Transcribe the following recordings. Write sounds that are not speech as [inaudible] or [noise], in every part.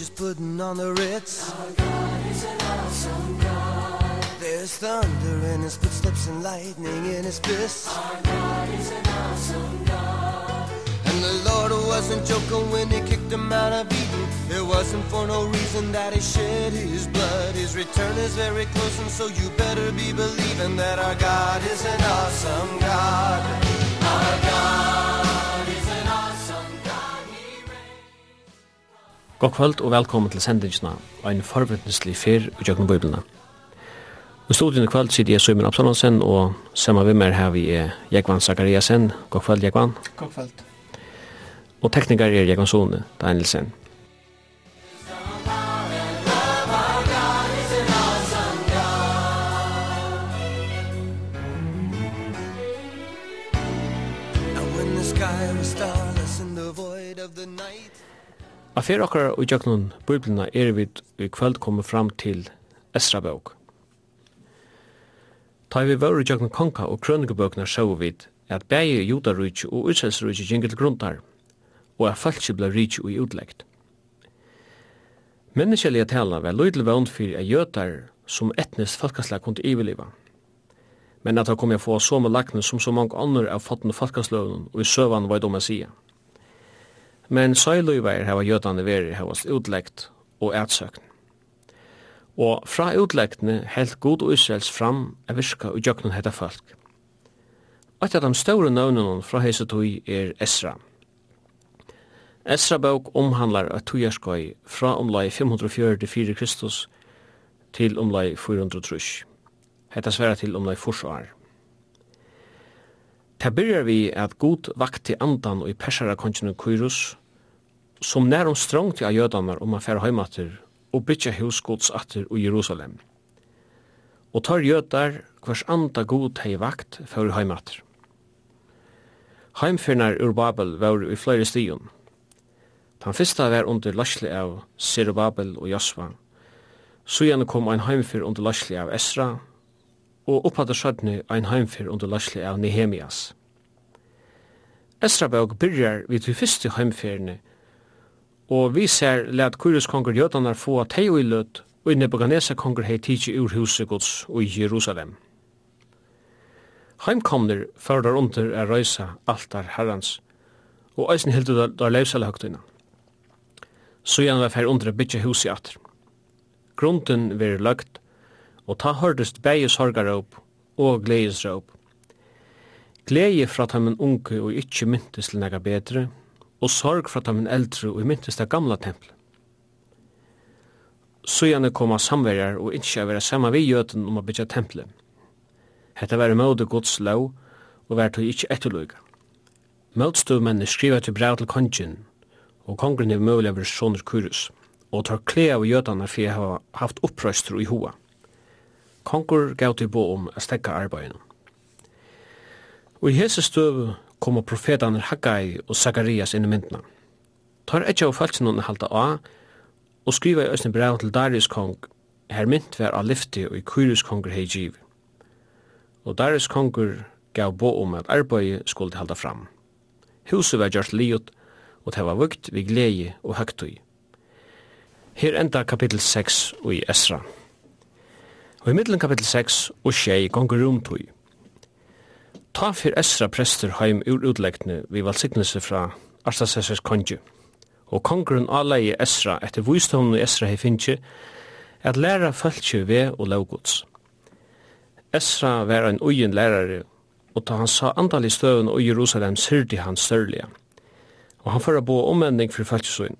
just putting on the Ritz. Our God is an awesome God. There's thunder in his footsteps and lightning in his fists Our God is an awesome God. And the Lord wasn't joking when he kicked him out of Eden It wasn't for no reason that he shed his blood. His return is very close and so you better be believing That our God is an awesome God. Our God God kvöld og velkommen til sendingsna og en forventningslig fyr i Jøkken Bibelna. I studien i kvöld sitter jeg Søymen Absalonsen og sammen med meg her vi er Jekvann Zakariasen. God kvöld, Jekvann. God kvöld. Og teknikar er Jekvann Sone, Danielsen. Af fyrir okkar og jöknun biblina er vi i kvöld komu fram til Esra bøk. Ta vi vore jöknun konka og krønikebøkna sjau vi at bægi judarrujtj og utselsrujtj gjengel grundar, og at falskje blei rujtj og utleggt. Menneskelige tala var løydel vond fyrir at jötar som etnisk falkaslega kundi iveliva. Men at ha kom jeg få så med lakne som så mange andre av fattende falkasløvnen og i søvan var det om jeg sier. Men søyløyveir hava jøtande veri hava utlegt og ætsøkn. Og fra utlegtene helt god og Israels fram er virka og jøknen hetta folk. Eitt av de store nøvnene fra heisetøy er Esra. Esra bøk omhandlar at tujarskøy fra omlai 544 Kristus til omlai 430. Hetta sværa til omlai forsvar. Ta byrjar vi at god vakti andan og i persara kongen Kyrus som nærum strongt av jødanar om man færre heimater og bytja husgods atter i Jerusalem. Og tar jødar hvers anda god hei vakt før heimater. Heimfyrnar ur Babel var i flere stion. Den fyrsta var under lasli av Serubabel og Jasva. Sujan kom ein heimfyr under lasli av Esra, og opphatter sjødni ein heimfyr under lasli av Nehemias. Esra bøk byrjar vid de fyrste heimfyrne Og vi ser let Kyrios konger jötanar få tei og i løt, og Nebuchadnezzar konger hei tidsi ur huset gods og i Jerusalem. Heimkomner førdar under er røysa altar herrans, og eisen hildu der leivsala høgtuna. Så gjerne var fer under bytja hus i atter. Grunden vir løgt, og ta hørdest bæge sorgaråp og gledesråp. Gleie fra tammen unge og ikkje myntes til nega bedre, og sorg fra dem eldre og i myntes det gamla templet. Søgjane koma samverjar og ikkje vera saman vi jøten om a bytja tempelet. Hetta var møte Guds lov og var tog ikkje etterløyga. Møtstøvmennene skriva til brev til kongen, og kongren er møyla over sonur kurus, og tar kle av jøtene for jeg har haft opprøster i hoa. Kongur gav til bo om a stekka arbeidene. Og i hese støv koma profetane Haggai og Sakarias inn i myndna. Tar etkja av falsinunne halda a, og skriva i Østene brev til Darius kong, her mynd vær av lyfti og i Kyrus konger hei giv. Og Darius konger gav bo om at arbeid skulle halda fram. Huset var gjørt liot, og det var vukt vi glede og høgtøy. Her enda kapittel 6 og i Esra. Og i middelen kapittel 6 og 6 gonger romtøy. Ta fyr Esra prester heim ur utleggne vi valsignelse fra Arstasessers konge. Og kongren aleie Esra etter vysdomne Esra hei finnje at læra fölkje ve og laugods. Esra var ein ugen lærare og ta han sa andalig støvun og Jerusalem syrdi han størlige. Og han føra bo omvending for fölkjesøyn.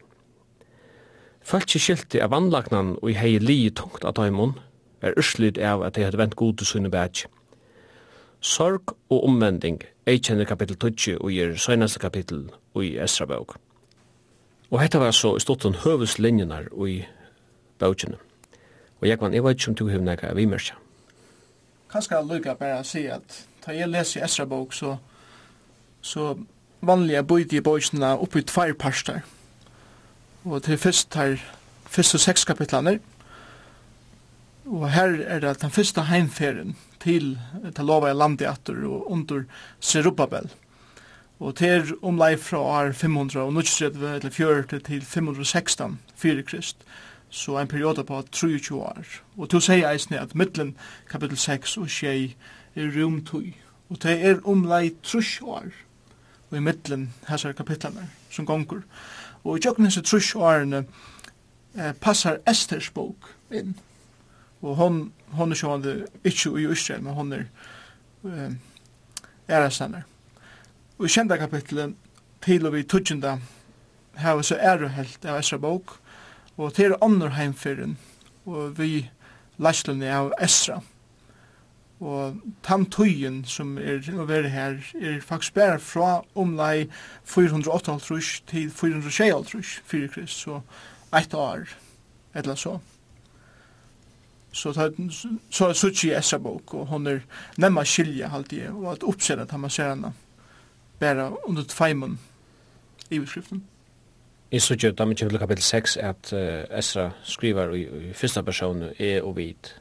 Fölkje skilti av anlagnan og i hei li tungt av daimun er urslid av at de hadde vent god til sunne bætje sorg og omvending eikjenner kapittel 20 og gir søgnaste kapittel og i Esra bøk. Og hetta var så i storten høveslinjenar og i bøkjene. Og jeg kan, jeg vet ikke om du har nekka av imerskja. Kanskje lukka bare å si at da jeg leser Esra bøk så, så vanlige bøyde i bøkjene oppi tvær parster. Og til fyrst her, fyrst og seks kapitlene, Og her er det den fyrsta heimferien til til lova i landet atter og under Serubabel. Og til omlai fra år 539 til 40 til 516 fyrir krist, så en periode på 23 år. Og til seg eisne at middelen kapittel 6 og 6 er rum. Og det er omlai trus år og i middelen hessar kapitlene som gongur. Og i tjøkken hessar trus årene eh, passar Esters bok inn. Og hon hon er sjående, inte i Israel, men hon er eh, ärastannar. Og i kjenda kapitlet, til og vi tutsjenda, her var så æruhelt av Esra bok, og til andre heimfyrin, og vi lastlunni av Esra. Og tam tøyen som er involveret her, er faktisk bare fra omlai 408 til 406 fyrir krist, så eit år, etla så. Så tar så så suchi essa bok og hon er nemma skilja halti det och att uppsätta att man ser henne bara under tvåman i beskriften. Är så tjuta med kapitel kapittel 6 at uh, Esra skriver i, i første person er og vit.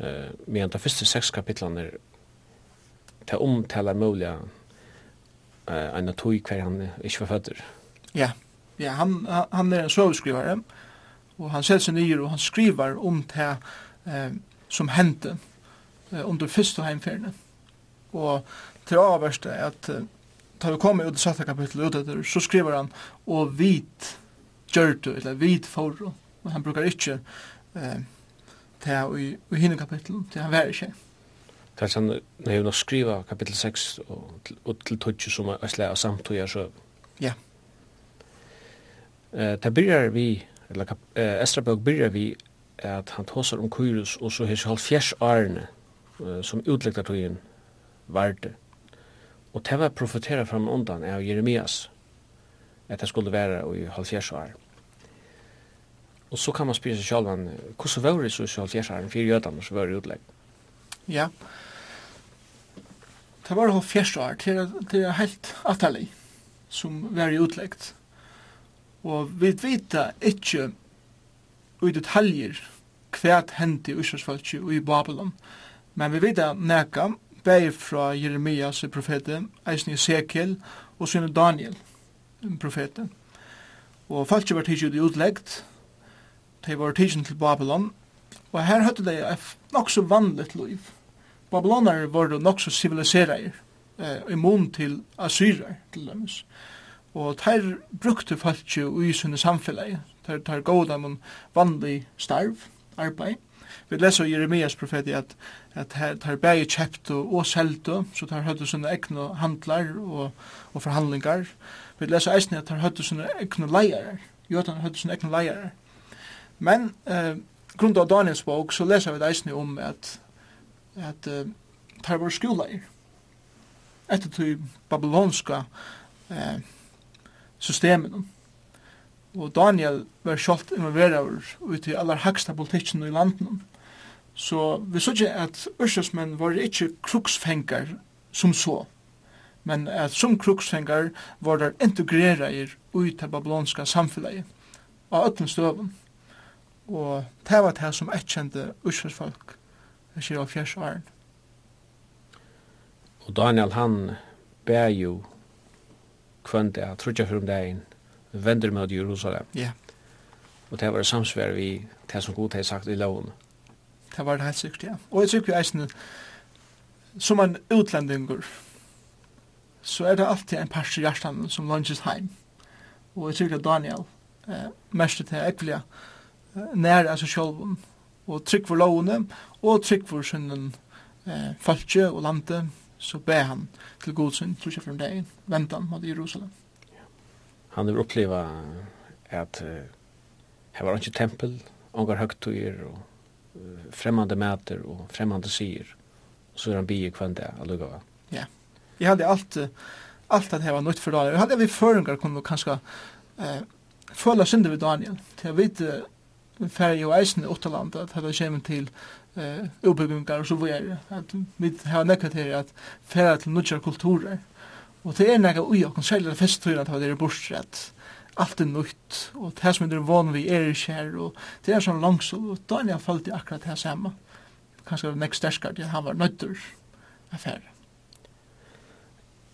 Uh, men de första sex kapitlen är ta omtala mulig uh, en av tog hver han ikke var fødder. Ja. Ja, han han er en sovskrivare. Eh og han setter seg nyer og han skriver om det eh, som hendte eh, under første heimferdene. Og til avverste er at eh, da vi kommer ut i satte kapittel ut etter, så skriver han og vit gjørtu, eller vit forro. Men han brukar ikke eh, det i, i hinne kapittel, det han værer ikke. Det er sånn, når jeg nå skriver kapittel 6 og, og til tøtje som er slæg av samtøyer, så... Ja. Eh, det byrjar vi eller äh, Estrabøk byrjar vi at han tåsar om Kyrus og så hans halvfjers årene äh, som utlegtar tøyen varde. Og det var profetera fram undan av Jeremias at det skulle være i halvfjers år. Og så kan man spyrja seg sjálf an, hvordan var det så i halvfjers år, fyrir jødene som var utlegg? Ja, det var halvfjers år, det er helt atallig som var utleggt. Og vi vet ikkje i detaljer hva hendte i Israelsfalki og i Babylon. Men vi vet neka, bæg fra Jeremias profeten, eisen i Sekel og sinne Daniel profeten. Og falki var tidsi utleggt, de var tidsi til Babylon, og her høtte de et nok så vanligt liv. Babylonar var nok så civiliserar, eh, immun til asyrer, til dømes og teir brukte falki i sunne samfelagi. tær teir gåda mun vanlig starv, arbeid. Vi leser Jeremias profeti at, at teir, teir bægi kjeptu og seldu, så teir høyde sunne egnu handlar og, og forhandlingar. Vi leser eisne at tær høyde sunne egnu leiarar, jötan høyde sunne egnu leiarar. Men eh, grunn av Daniels bok så leser vi eisne om at, at uh, teir var skoleir. Etter til babylonska eh, systemen. Og Daniel var kjolt involverad ut i allar haksta politikken i landen. Så vi så ikke at Ørsjøsmenn var ikke kruksfengar som så, men at som kruksfengar var der integreret ut til babylonska samfunnet av ötlun støven. Og det var det som etkjente Ørsjøsfolk i 24 åren. Og Daniel han ber jo kvönd er trutja fyrir om dagen, vender mot Jerusalem. Ja. Yeah. Og det var samsvær vi det som god har sagt i loven. Det var det helt sikkert, ja. Og jeg tykker eisen, som en utlendingur, så er det alltid en pers i hjertan som lunches heim. Og jeg tykker Daniel, eh, mest til ekvelia, nær altså sjolvun, og trygg for lovene, og trygg for synden eh, falskje og lande så ber han til Gud sin en dag, dagen, väntan mot Jerusalem. Han har uppleva att uh, her var inte tempel, ångar högt og er och uh, främmande mäter och främmande syr. Så är han bi kvann det, allugga va? Ja. Jag hade allt, allt det här var nytt för Daniel. Jag hade vi förungar kunde kanske uh, följa synder vid Daniel. Jag vet fer jo eisen åttalanda, at det kommer til eh, ubyggingar og så videre. At vi har nekka til at færa til nudjar kulturer. Og det er nekka ui okken, særlig det festtøyna at det er bortstrett. Alt er nytt, og det som er vann vi er i kjær, og det er sånn langså, og da er jeg falt i akkurat det samme. Kanskje det var nekst sterskart, ja, han var nøytter affære.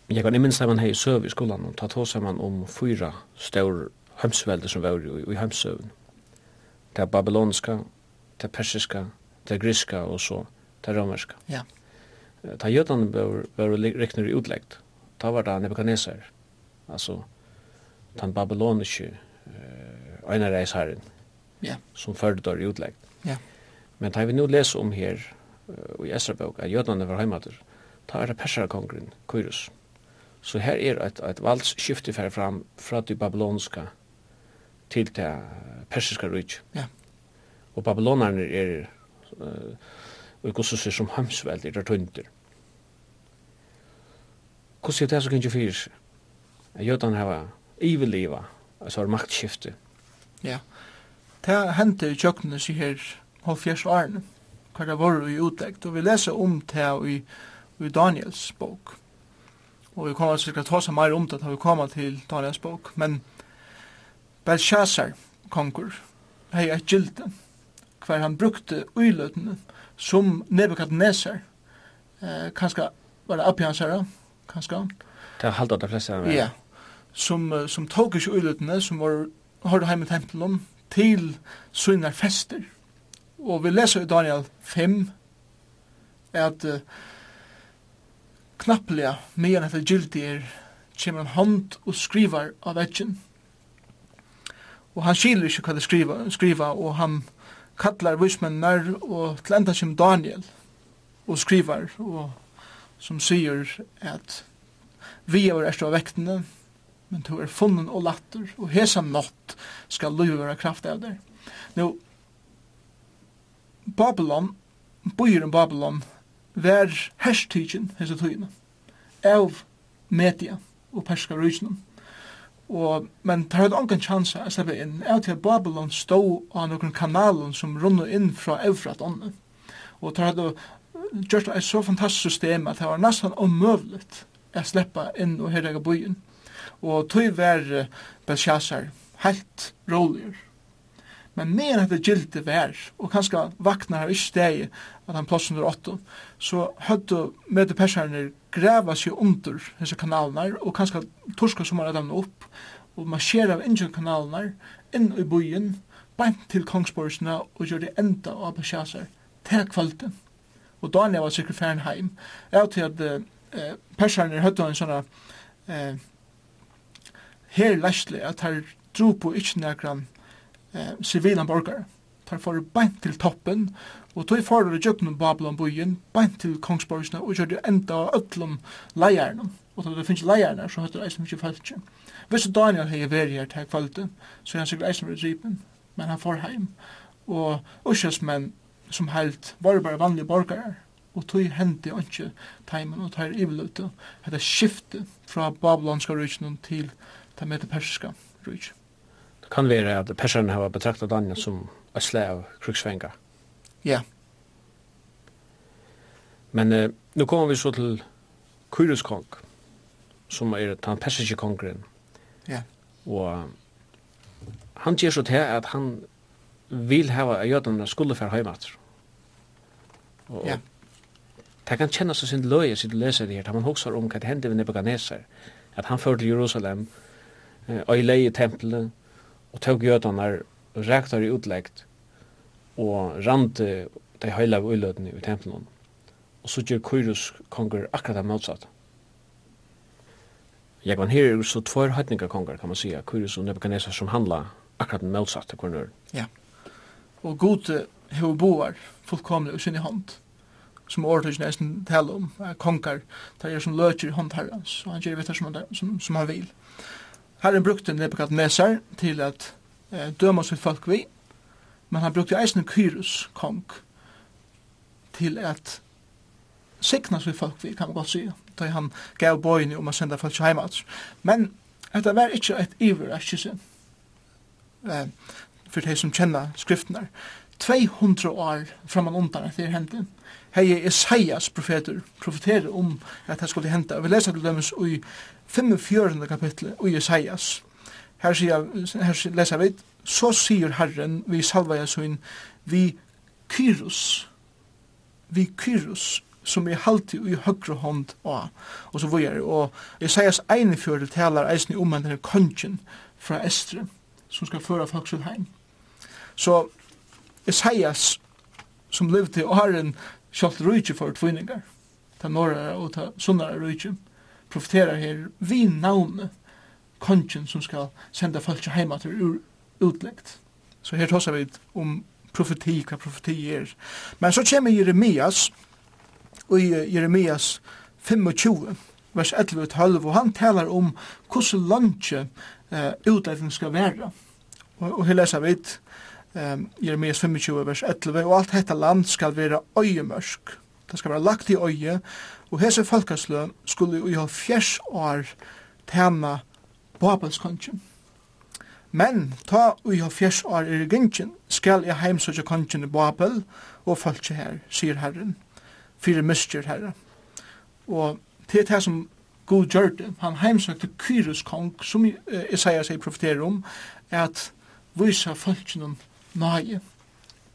Jeg kan minst at man hei søv i skolan, og ta tå saman om fyra stør hømsvelder som var i, i hømsøvn det babyloniska, det persiska, det griska og så det romerska. Ja. Ta jötan bör bör räknar utläggt. Ta var det Nebukadnesar. Alltså den babyloniske eh einar reisherren. Ja. Som förde då utläggt. Ja. Men ta vi nu läser om här i Esra bok att jötan var heimater. Ta er det perserkongren Kyrus. Så här är ett ett valsskifte fram från det babyloniska til det persiska rujt. Ja. Og babylonerne er uh, og gossus er som hamsveld er tøyndir. Hvordan er det som kan fyrir seg? Jødene har iveliva, altså har maktskifte. Ja. Det hendte i kjøkkenet seg her halvfjers årene, hva det var i utleggt, og vi leser om det i, i Daniels bok. Og vi kommer til å ta seg mer om det da vi kommer til Daniels bok, men Belshazzar, konkur, hei eit gilde, hver han brukte uiløtene som Nebuchadnezzar, eh, kanska var det Apiansara, kanska. Det er halda de flesta. Ja, yeah. som, som tog ikke uiløtene, som var hørte heim i tempelen, til sunnar fester. Og vi leser i Daniel 5, at uh, knapplega, medan etter gildi er, kommer en hånd og skriver av veggen, og han skiler ikke hva det skriva, skriva og han kallar vismennar og til enda som Daniel og skrivar og som sier at vi er erst av vektene men du er funnen og latter og hesam natt skal løy være kraft av der Nå Babylon byren Babylon vær herstidgen hese tøyene av media og perska rysnum Og, men det hadde ongan chansa å slippe inn. Jeg til Babylon stó av noen kanalen som runde inn fra Eufrat ånden. Og det hadde gjort et så fantastisk system at det var nesten omøvligt å slippe inn og herrega byen. Og tøy var Belshazzar helt rolig. Men mer at det gildi vær, og kanskje vaknar av ikke steg at han plås under åtto, så høyde møte perserne greva seg under disse kanalene, og kanskje torska som har dem opp, og marsjera av ingen kanalene inn i byen, bænt til kongsborgsna, og gjør det enda av Bashasar til kvalten. Og Daniel var sikkert færen heim. Jeg til at eh, perserne høyde en sånn eh, her læsle at her dro på ikke nekran eh, sivila borgare. Tar for beint til toppen, og tog for det jøkken Babylon byen, beint til kongsborgsene, og kjørte enda av ötlom leierne. Og da det finnes leierne, så høytter eisen mykje falskje. Hvis Daniel hei veri her til kvalitet, så er han sikkert eisen veri dripen, men han får heim. Og uskjelsmenn som heilt var bare vanlige borgare, og tog hendi ikke teimen og tar ivelute. Hette skiftet fra babylonska rujtjen til det persiska rujtjen. Det kan være at perserne har betraktet Daniel som et slag av krigsfengar. Ja. Men eh, nu kommer vi så til Kyrus kong, som er den persiske kongren. Ja. Og han gjør så til at han vil hava at jødene skulle fære heimater. Og, ja. Det kan kjennes sin løye sitt leser her, da man hokser om hva det hendte ved Nebuchadnezzar, at han førte til Jerusalem, og i leie tempelet, og tog jødanar og rektar i utleggt og rante de heila ulødene i tempelen. Og så gjør Kyrus konger akkurat det motsatt. Jeg kan her så tvær høytninga konger, kan man sija, Kyrus og Nebuchadnezzar som handla akkurat det motsatt til kvarnør. Ja. Og gode hever boar fullkomlig i sin i hånd som ordet nesten taler om, konger, der er som løter i hånd herrens, og han gjør det som, som, som han vil. Herren brukte Nebuchadnezzar til at eh, døma sitt folk vi, men han brukte eisen Kyrus, kong, til at signa sitt folk vi, kan man godt si, da han gav bøyni om å senda folk til heimat. Men dette var ikke et iver, ikke sin, eh, for de som kjenner skriftene. 200 år framan undan at det er hendt. Hei Esaias profeter profeterer om at det skulle henda. Vi leser til dømes i 45. kapitlet i Jesajas. Her sier, her leser vi, så sier Herren vi salva Jesuin, vi kyrus, vi kyrus, som er halvtid i høyre hånd og, og så vore og Jesajas egne fjörde talar eisen i omvendt denne kongen fra Estre, som skal føre folk til heim. Så Jesajas, som levde i åren, kjalt rujtje for tvinningar, ta norra og ta sunnara rujtje, profeterar her vi navnet kongen som skal senda folk til heima til utlegt. Så her tåsar vi om profeti, hva profeti er. Men så kommer Jeremias, og i Jeremias 25, vers 11 og 12, og han talar om hvordan landje uh, utlegging skal være. Og, og her leser vi um, Jeremias 25, vers 11, og alt dette land skal være øyemørsk. Det skal være lagt i øye, Og hese folkaslø skulle jo halv fjers år tema Babelskongen. Men ta ui ha fjers år er gyngen, skal jeg heimsøkje kongen i Babel og folket her, sier Herren, fyrir mistjer herre. Og til det som God gjør det, han heimsøkte Kyrus kong, som Isaiah sier profeterer om, at vysa falkje noen nage.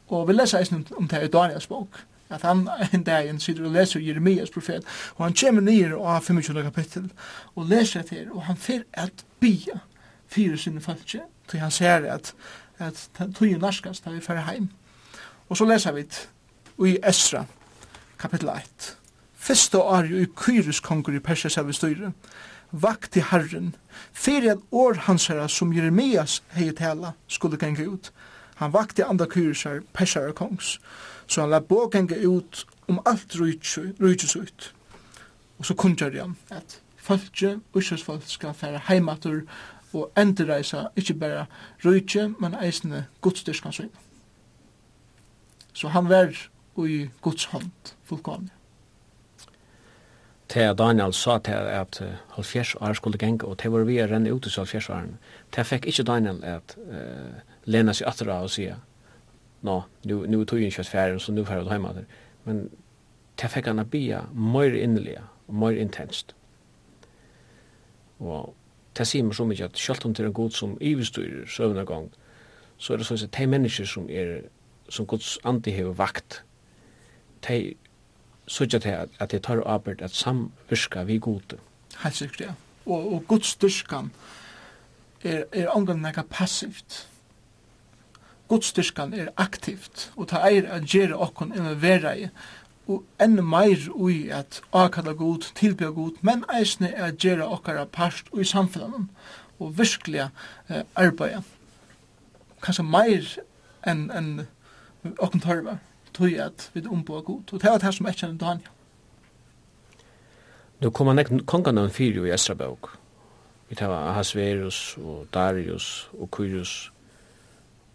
Og vi leser eisen om det i Daniels bok at han en dag en sitter og leser Jeremias profet, og han kommer ned og har 25 kapittel, og leser det her, og han fer at bia fyrir sinne falskje, til han ser at, at tøyen narskast da vi fer heim. Og så leser vi i Esra, kapittel 1. Fyrste ari i Kyrus kongur i Persia selv styre, vakt Herren, fyrir at år hans herra som Jeremias hei tala skulle ganga ut. Han vakti andra Kyrisar, Persia kongs, Så han la bågenge ut om alt rujtjusut. Og så kunngjør han at folkje, ursjøsfolk skal fære heimater og endreisa ikkje berre rujtje, men eisne godstyrskan sin. Så han var i Guds hånd fullkomne. Til Daniel sa til at halvfjers år skulle genge, og til var vi renne ut til halvfjers åren, til fikk ikkje Daniel at uh, lena seg atra og sige, nå, nu, nu tog ju inte färgen så nu får jeg hjemme der. Men det fikk han å bia mer innerliga, mer intenst. Og det sier meg så mye at selv om det er en god som ivestyrer søvnene gang, så er det sånn at de mennesker som er som Guds andi hever vakt, de sørger til at de tar arbeid at samvirka vi gode. Helt sikkert, ja. Og, og Guds styrkan er, er omgang nekka passivt godstyrkan er aktivt, og ta eir at gjere okkon involvera i, og enn meir ui at akada god, tilbya god, men eisne er at gjere okkara parst ui samfunnan, og virkelig eh, arbeida. Kanskje meir enn en, okkon tørva, tog at vi omboa god, og det var det som er kjenne Daniel. Nu han ekki kongan av fyrir i Esrabøk. Vi tar Ahasverus og Darius og Kyrius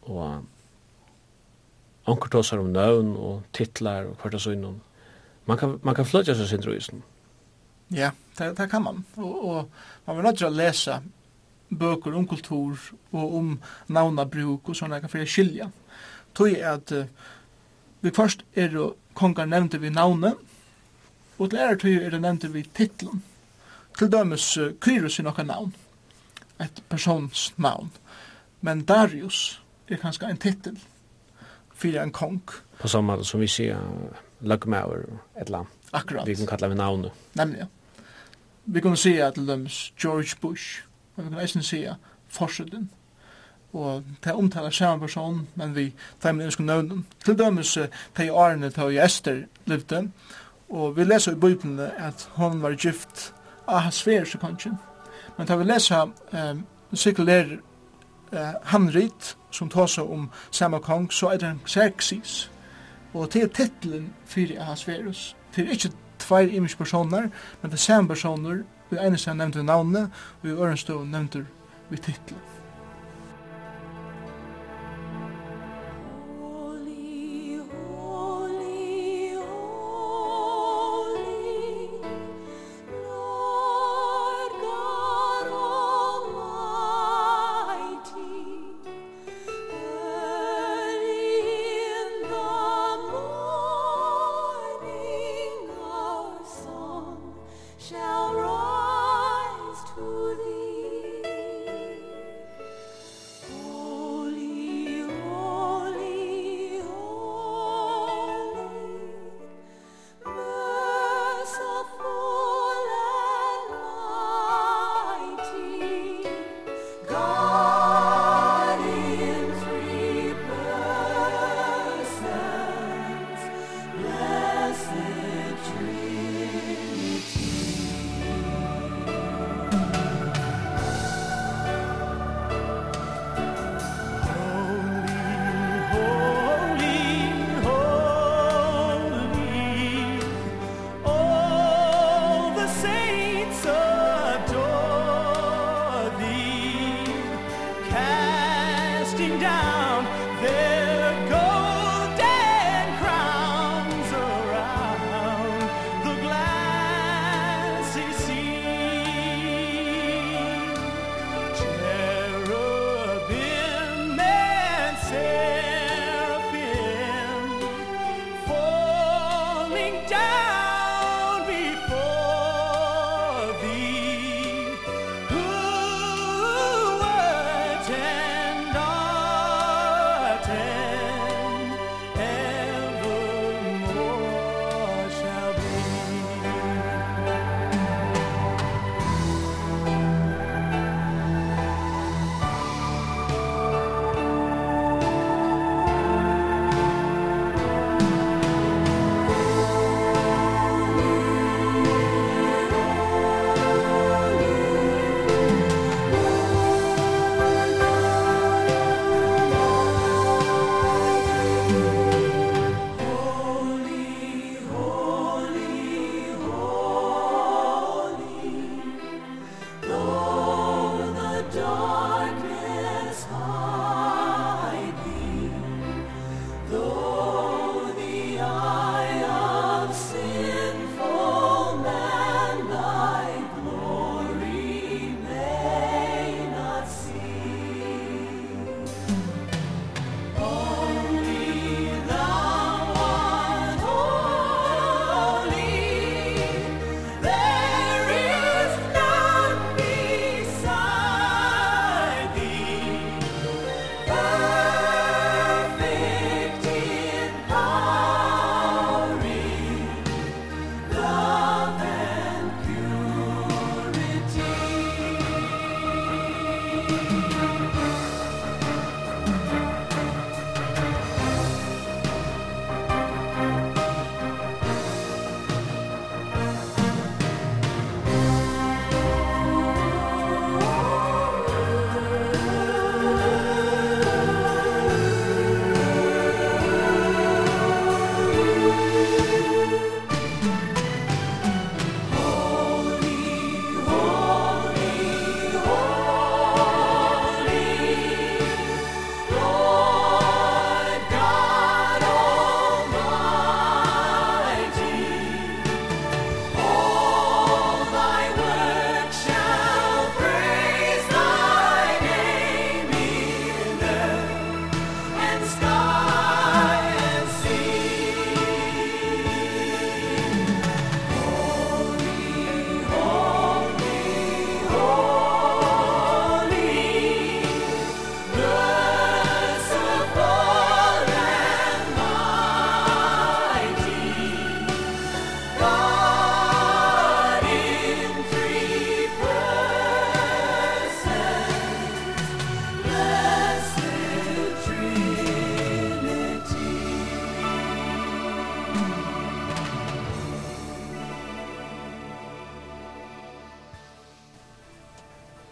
og onkur tåsar om nøvn og titlar og hvert så innom. Man kan, man kan fløtja seg sin drøysen. Ja, det, det kan man. Og, og man vil nødt til å lese bøker om kultur og om navnabruk og sånne kan fyrir skilja. Tøy er at uh, vi først er det kongar nevnte vi navnet, og til ære tøy er det nevnte vi titlen. Til dømes uh, Kyrus er nokka navn, et persons navn. Men Darius, er kanskje en titel for en kong. På samme måte som vi sier uh, Lugmauer ett land. Akkurat. Vi kan kalla vi Nemlig, ja. Vi kan se att Lums George Bush. Men vi kan nästan se Forseden. Og det omtaler samme person, men vi tar med ønske nøvnen. Til dømes til i årene til i Ester levde. Og vi leser i Bibelen at hon var gift av hans sverse kanskje. Men da vi leser um, sekulære eh, handrit som tar seg om samme kong, så er det en Xerxes. Og til er titlen fyrir Ahasverus. Det er ikke tvær imisk personer, men det er samme personer, vi eneste nevnte navnet, og i ørenstå nevnte vi titlen.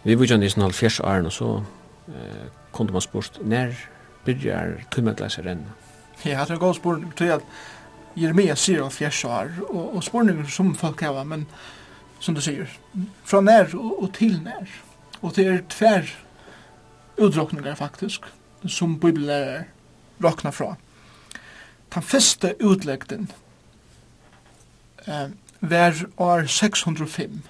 Vi var jo nesten halvfjers åren, og så eh, kunne man spørst, når byrjar tøymegleser renn? Ja, det er godt spør, til at Jeremia sier halvfjers år, og, og spørninger som folk hava, men som du sier, fra nær og, og til nær. Og det er tver utdrukningar faktisk, som bibellærer råkna fra. Den første utlegden eh, var år 605,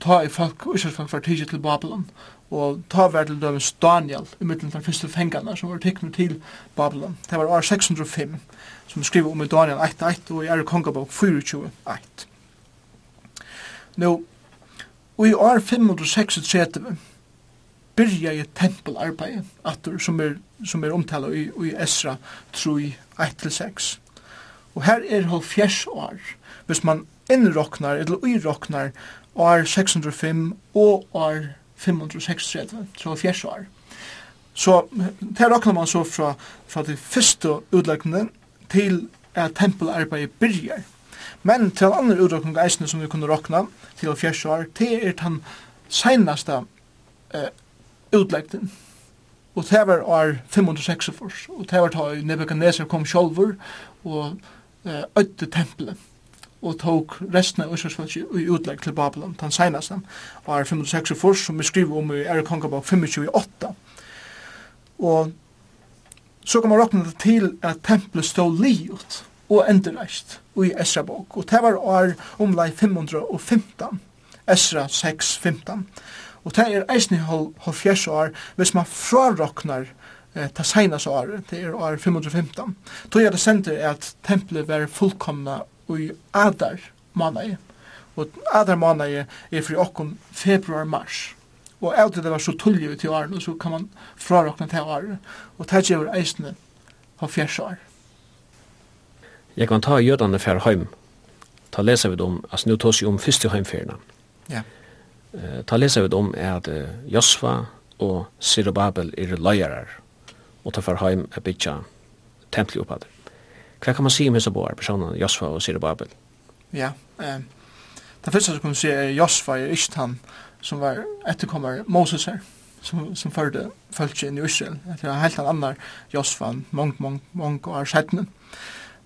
ta i folk, Israels var tidsi til Babylon, og ta var til dømes Daniel, i middelen av første fengene, som var tikkene til Babylon. Det var år 605, som skriver om i Daniel 1.1, og i Ære Kongabok 24.1. Nå, og i år 536, byrja i tempelarbeid, atur, som er, som er omtala i, i Esra 3, 1-6. Og her er halvfjers år, hvis man innroknar, eller uiroknar, år 605 og år 536, så fjers år. Så det råkner man så fra, fra de første utleggene til at tempelarbeidet byrjar. Men til andre utleggene eisene som vi kunne råkna til fjers år, det er den senaste eh, utleggene. Og det var år 546, og det var da Nebuchadnezzar kom sjolver og eh, ødde tempelet og tok resten av Øslandsfolk i utlegg til Babylon, den seneste, var 506 546, som vi skriver om i Ære Kongabok 528. Og så kan man råkne det til at tempelet stod liot og endreist i Esra bok, og det var år omlai 515, Esra 6.15. Og det er eisen i fjers år, hvis man fraroknar eh, ta seinas år, det er år 515. Då er det sender at tempelet var fullkomna i Adar måneder. Og Adar måneder er fri okkom februar-mars. Og av det var så tullig ut i åren, og så kan man frarokna til åren. Og det gjør eisene på fjers år. Jeg kan ta jødane fra heim. Ta leser vi om, altså nu tås jo om fyrste heimferdene. Ja. Ta leser vi om at uh, Josva og Sirobabel er løyarar, og ta fer heim er bytja templi oppader. Hva kan man si om disse boar, personene, Josfa og Sirubabel? Ja, eh, det første som kan si er Josfa er ikke han som var etterkommer Moses her, som, som førte følte inn i Israel. Det er helt en annen Josfa, mange, mange, mange år siden.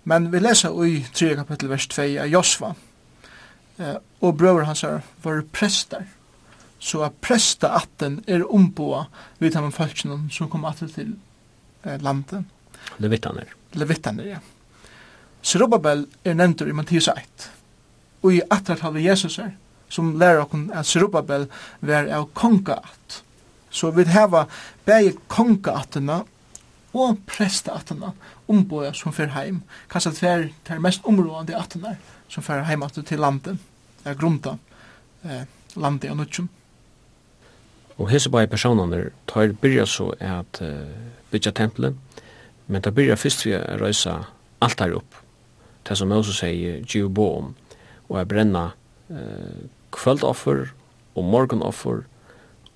Men vi leser i 3 kapittel vers 2 av Josfa, eh, og brøver hans her var prester, så at prestaatten er omboa vid de folkene som kom atter til eh, landet. Levittaner. Levittaner, ja. Zerubbabel er nevntur i Mattias 1. Og i attertal vi Jesus er, som lærer okkur at Zerubbabel var av kongaat. Så vi hava begge kongaatene og prestaatene omboja som fer heim. Kanskje det er det mest områdende atene som fer heim til landet, er grunta eh, landet og nutjum. Og hese bare personene tar byrja så at uh, bytja tempelen, men tar byrja fyrst vi røysa alt her opp det som Moses sier, Gio bo om, og er brenna eh, kvöldoffer og morgenoffer,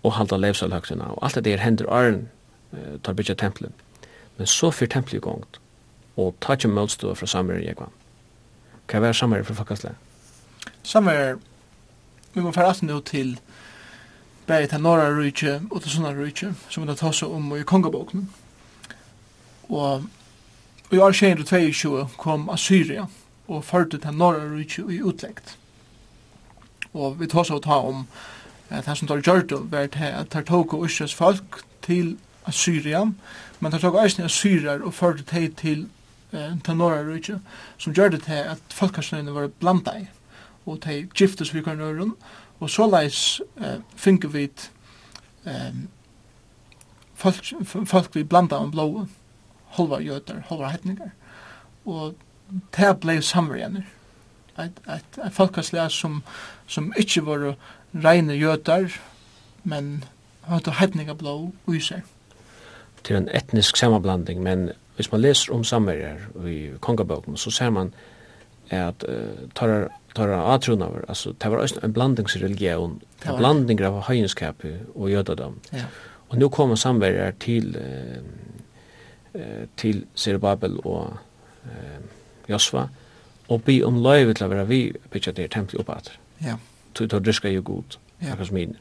og halda levsalhøgtina. Og alt det der hender arn eh, tar bytja tempelet. Men så fyr tempelet i gongt, og tar ikke møllstå fra samverden jeg kvann. Hva er samverden for folkasle? Samverden, vi må fære alt nå til bæg til norra rujtje og til sunna rujtje, som vi da ta om i kongaboknen. Og I år 22 kom Assyria og førte til norra rydtje i utleggt. Og vi tås av ta om at han som tar gjørt var til at tar tok og Israels folk til Assyria, men tar tok eisen Assyrier og førte til til eh, til norra rydtje, som gjør det til at folkastløyene var blanda i, og til giftes vi kan gjøre og så leis eh, finner vi eh, folk, folk vi blanda om blået halva jøter, halva hetningar. Og det blei samverjener. Et, et, et folkaslag som, som ikkje var reine jøter, men hadde hetningar blå uiser. Til en etnisk samablanding, men hvis man leser om samverjar i kongabøkken, så ser man at uh, tar tar atrun over alltså det var en blandingsreligion en blandning av hedenskap och judendom ja. och nu kommer samverjar till uh, eh, til Zerubabel og eh, Josva og be om løyve til å være vi bytja det tempel oppa atter. Ja. til å dryska jo god, ja. akkurat min.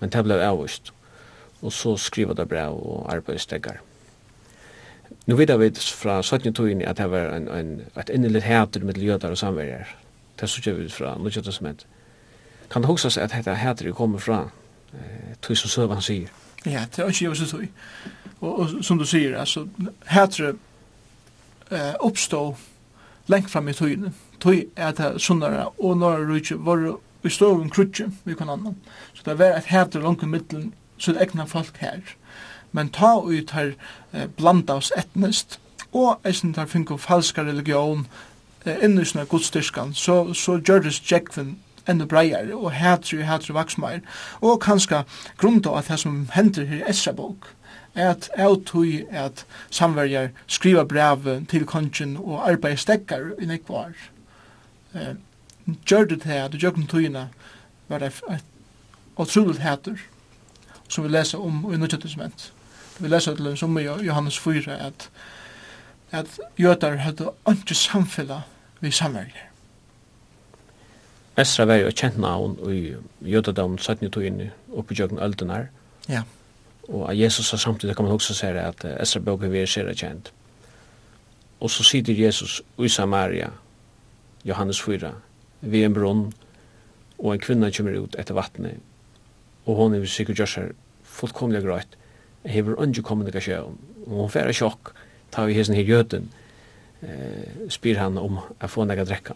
Men det ble avvist. Og så skriva det brev og arbeidsteggar. Nu vet vi fra 17-tøyen at det var en, en, et innelig hæter med jødar og samverjar. Det er så vi fra Nudja Testament. Kan det huksas at dette hæter kommer fra tog som Søvan sier. Ja, det er ikke jeg tog. Og, og som du sier, altså, hetre eh, oppstå lengt fram i tøyene. Tøy er det sunnere og norra ikke var i ståven krutje, vi kan annan. Så det var et hetre langt i middelen, så det egna folk her. Men ta ut her eh, blanda oss etnest, og eisen tar finko falska religion, eh, innu sånne godstyrskan, så, så gjør det enda breier, og hætru, hætru vaksmeir, og kanska grunda at det som hender her i Esra bok, er at jeg tog at samverjar skriva brev til kongen og arbeid stekkar i nekvar. Eh, gjør det her, du gjør tøyina, var det et utroligt hætur, som vi leser om i Nødgjøttesment. Vi leser til en som i Johannes 4, at, at jøtar hadde ikke samfella vi samverjar Esra var jo et kjent navn i jødedavn 17-togene oppe i jøkken Øldenar. Ja. Og at Jesus har samtidig kan man også se at Esra bøk er vi ser kjent. Og så sitter Jesus i Samaria, Johannes 4, ved en brunn, og en kvinna kommer ut etter vattnet, og hon er sikkert gjør seg fullkomlig greit, hever ikke kommunikasjon, og hon færer sjokk, tar vi hesten her jøden, eh, spyr han om å få noe drekka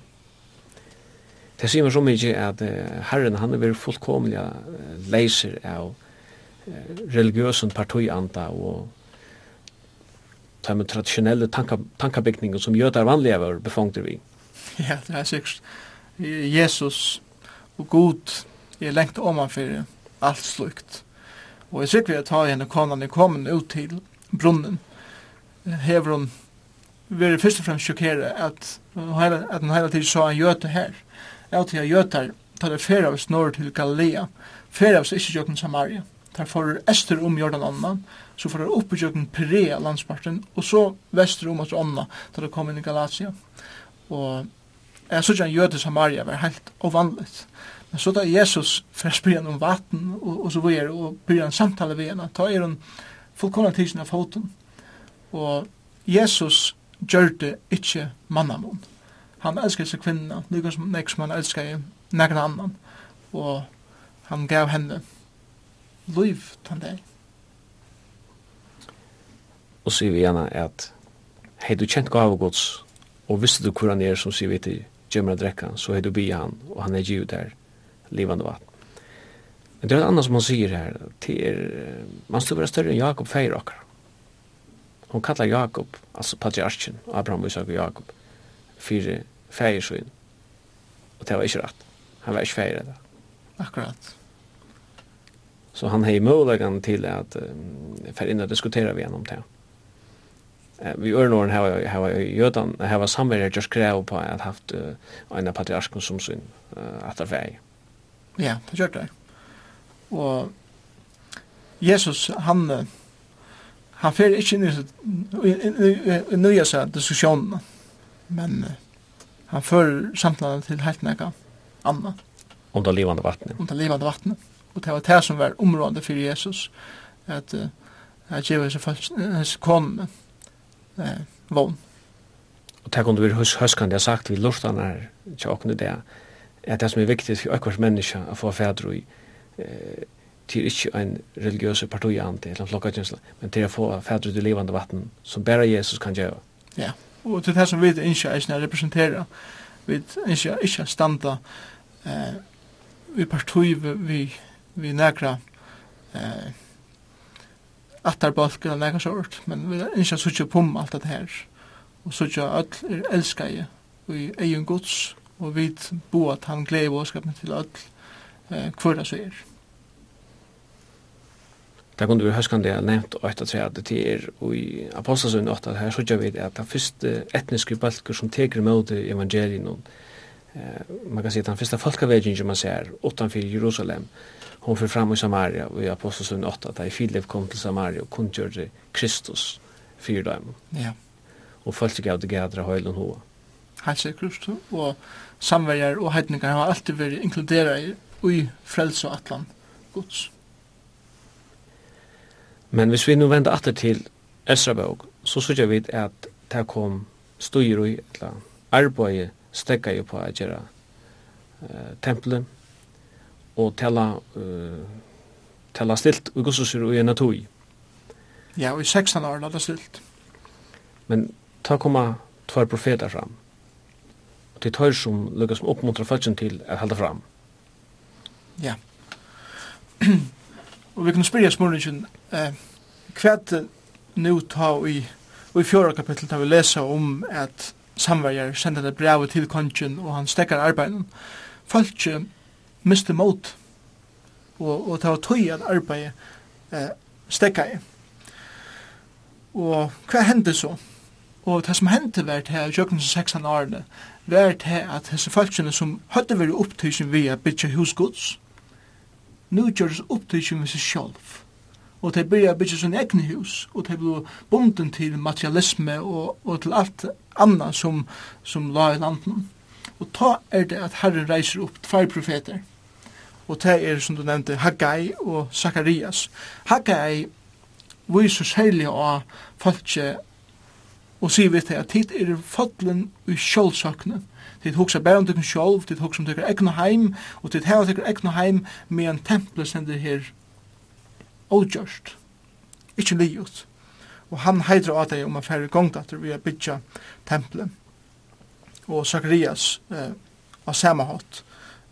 det sier meg så mye at uh, Herren han er vært fullkomlig uh, leiser av uh, religiøsen partianda og de traditionella tanka, tankabygningen som jøder vanliga var befongter vi. [laughs] Ja, det er sikkert. Jesus og Gud er lengt oman for alt slukt. Og jeg sikkert at henne konan er kommet ut til brunnen. Hever hun vi først og fremst sjokkere at, at hun hele tiden så en jøte her av til at gjøtar tar det færa av snor til Galilea, færa av seg ikke jøkken Samaria. Tar for ester om Jordan annan, så får det opp i jøkken Perea landsparten, og så vester om at ånda, tar det kom inn i Galatia. Og jeg synes at en jøde Samaria var helt ovanligt. Men så da Jesus fyrir spyrir om vatten, og, og så var og byrja en samtale ved henne, ta er hun fullkomna tidsin av foten. Og Jesus gjør det ikke mannamånd han elskar seg kvinna, lykka som nek som han elskar nekna annan, og han gav henne liv til deg. Og sier vi gjerne at hei du kjent gav og gods, og visste du hvor han er som sier vi til gjemmer drekka, så hei du bi han, og han er giv der, livande vatt. Men det er annars som han sier her, til er, man stod være større enn Jakob feir okkar. Hon kallar Jakob, altså patriarchen, Abraham, Isak og Jakob fyrir fægersøyn. Og det var ikke rett. Han var ikke fæger det. Akkurat. Så han hei muligheten til at um, for innan diskutera vi gjennom det. Uh, vi øren åren her var jødan, her var samverdet just krev på at haft uh, en patriark som sin uh, at det Ja, det gjør det. Og Jesus, han, han fer ikke inn i nøyeste diskusjonen men han för samtalen till helt näka annat. Om det levande vattnet. Om det levande vattnet. Och det var det som var området för Jesus att att ge sig fast kom uh, vån. Och det kunde vi vill hus huskan jag sagt vi lustan är tjockne det. Att det som är viktigt för varje människa att få fäder i eh till inte en religiös parti ante eller flockakänsla men till att få fäder i levande vatten som bara Jesus kan göra. Ja. Yeah og til det som vi ikke er representera. Vi ikke er standa eh, vi partui vi, vi nekra eh, attarbalk eller nekra sort, men vi er ikke sutja pum alt det her og sutja öll er elskaje og i egen gods og vi boat han gleder våskapen til öll eh, kvörda så er. Det kunne vi høyskande det jeg nevnt og etter at det er i Apostelsen 8 her så vi at den første etniske balker som teker møte evangelien eh, man kan si at den første folkavegingen man ser utanfor Jerusalem hon fyrir fram i Samaria og i Apostelsen 8 da Filip kom til Samaria og kunngjør Kristus fyrir dem ja. og folk gav det gadra høylen hoa Hansi Kristus og samverjar og heitningar har alltid vært inkludera i frelse og atlan gods Men hvis vi nu vender atter til Esrabog, så synes jeg vidt at det kom styr i, eller arbeid stekka jo på at gjøre uh, tempelet, og tella, uh, tella stilt og gossusur og en atoi. Ja, og i 16 år la det stilt. Men ta koma tvær profetar fram. Og til tøyr som lukkar som oppmuntra fødsen til at halda fram. Ja. [clears throat] og vi kan spyrja smurningen, eh, kvært nu ta i, og i fjorda kapittel tar vi lesa om at samverjar sender det brev til kongen og han stekkar arbeiden. Folk miste mot og, og ta tøy at arbeid eh, stekka i. Og hva hendte så? Og det som hendte var til her, jøkken som 16 årene, var til at disse folkene som hadde vært opptøysen via bytja husgods, nu gjøres opptøysen ved seg sjálf og de byrja byggja sine egne hus, og de blev bunden til materialisme og, og til alt anna som, som la i landen. Og ta er det at Herren reiser opp tvær profeter, og det er, som du nevnte, Haggai og Zacharias Haggai viser særlig av folket og sier vi til at tid er fotlen i sjålsøkne. Tid hoksa bare om tykken sjål, tid hoksa om tykken egna heim, og tid heva tykken egna heim med en temple sender her avgjørst, ikkje livet. Og han heidra av deg om a færre gongdatter via bytja tempelet. Og Sakarias eh, av samme hatt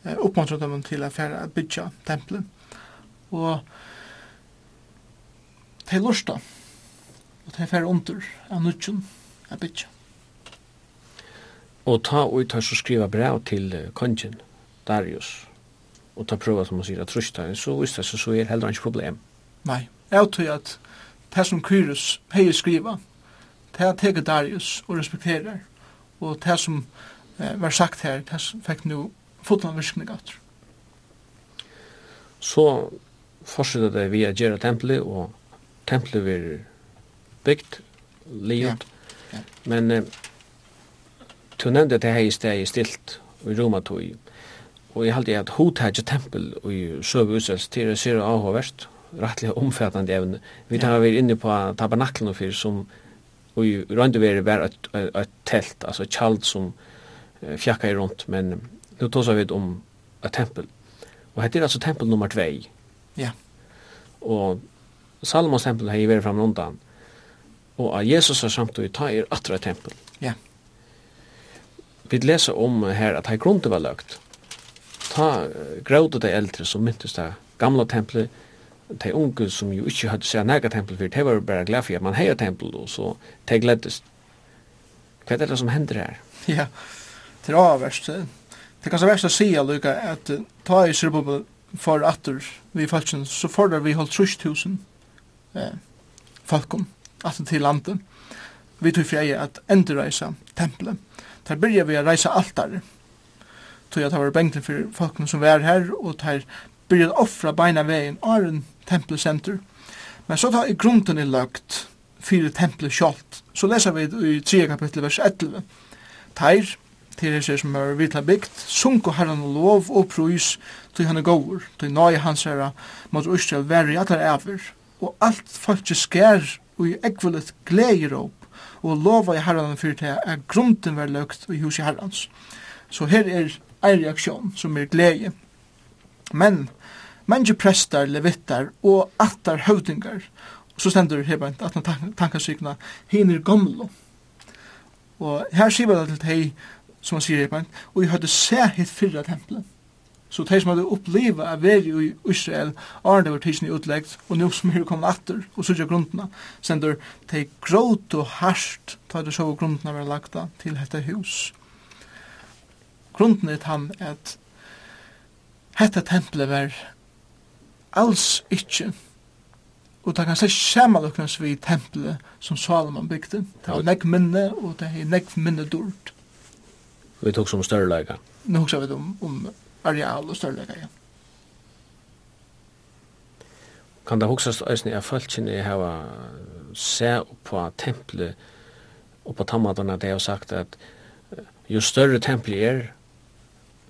eh, oppmuntret dem til a færre bytja tempelet. Og de lusta, og de færre under av nudgen av bytja. Og ta ut her så skriva brev til kongen, Darius, og ta prøva som man sier at trusta, så visst det så er heller ikke problem Nei, jeg tror at det som Kyrus hei skriva, det er teget Darius og respekterer, og det som eh, var sagt her, det som fikk nu fotland virkning at. Så fortsetter det via Gjera Templi, og Templi blir bygd, livet, ja. ja. men eh, du nevnte at det her i stedet er stilt i Romatøy, og jeg halte at hotage tempel og i søve utsels til det ser avhåverst, rettelig omfattande evne. Vi tar vi inne på tabernaklen for som og i rundt var var et, et telt, altså et kjald som uh, fjakka i rundt, men nu tar vi om et tempel. Og hette er altså tempel nummer 2. Ja. Og Salomons tempel har vært fram undan Og Jesus har samtidig ta er atra tempel. Ja. Vi leser om her at her grunden var løgt. Ta uh, grådet de eldre som myntes det gamla tempelet, de unge som jo ikke hadde sett nega tempel for, de var bare glad for at man heier tempel, og så de gleddes. Hva er det som hender her? Ja, det er avverst. Det er kanskje verst å si, Luka, at ta i Sørbobo for atter vi falskjen, så får det vi holdt trus tusen eh, falkom, atter til landet. Vi tog freie at endreisa tempelet. Der byrja vi a reisa altar. Tog at det var bengten for folkene som var her, og der byrja offra beina veien, åren tempelsenter. Men så tar i grunden i lagt fyrir templet sjalt. Så leser vi i 3 kapittel vers 11. Teir, til hans som er vidla bygd, sunko herran og lov og prøys til han er gåur, til nøye hans herra mot Østral verri i allar æver, og alt folk skær og i ekvelet gleir opp, og lova i herran fyrir til at grunden var løgt i hus i herrans. Så her er ei reaksjon som er glede. Men mange prestar, levittar og attar høvdingar. Og så stendur her bare at han tankasykna, hin er gamlo. Og her sier det til hei, som han sier her bare, og jeg hadde sæhet fyrra tempelet. Så de som hadde oppleva av veri i Israel, Arne var tidsen i utleggt, og nu som er kommet atter, og sørja grunnene, sender de gråt og harsht, ta det så grunnene var lagda til dette hus. Grunderna er han at hette tempelet var alls ikkje. Og det kan seg samanloknas vi tempelet som Salomon bygde. Det var nekk minne, og det er nekk minne dård. Vi tok som størrelega. Nå hoksa vi om, om areal og størrelega, ja. Kan det hoksast eisne er fölkjene hava se på tempelet og på tammadana det har sagt at jo større tempelet er,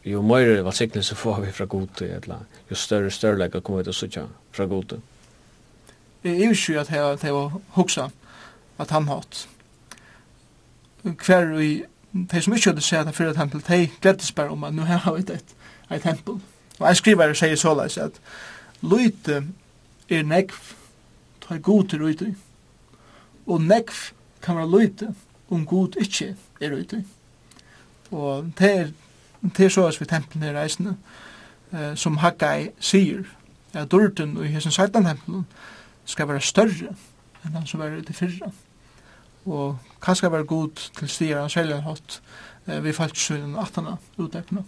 jo mer velsignelse får vi fra god eller jo større størrelege kommer vi til å sitte fra god Jeg er jo ikke at jeg, at jeg var hoksa at han hatt. Hver vi, de som ikke hadde sett at fyrir tempel, de gledes bare om at nu har vi et, et tempel. Og jeg skriver og sier såleis at Løyte er nekv, ta god til røyte. Og nekv kan være løyte om god ikke er røyte. Og det er Det er så også ved templene i reisene, eh, som Haggai sier, at dørten i hessen satan-tempelen skal være større enn han som var ute i fyrra. Og hva skal være god til stier han selv hatt eh, vi ved falsksynen 18. utdekkene.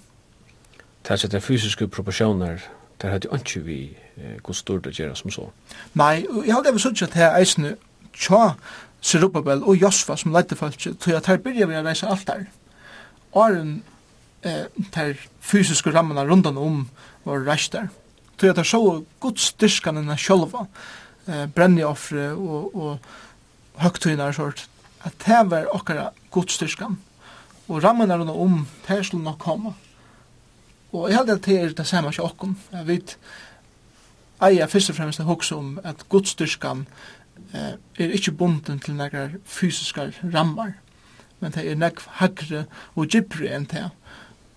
Det er sett fysiske proporsjoner der hadde jo ikke vi eh, god stort det gjør som så. Nei, og jeg hadde vel sånn at det er eisene tja Serubabel og Josfa som leidde folk til at her byrja vi å reise alt der. Åren eh, ter fysiske rammene rundan om var reister. Så jeg tar så god styrkan enn sjølva, eh, brenneoffre og, og høgtøynar sort, at det var okkara god styrkan. Og rammene rundan om, det skulle nok komme. Og jeg held at det er det samme ikke okkom. Jeg vet, eia først og fremst hoksa om at godstyrkan eh, er ikkje bunden til nekrar fysiskar rammar, men det er nekv hagre og gypre enn det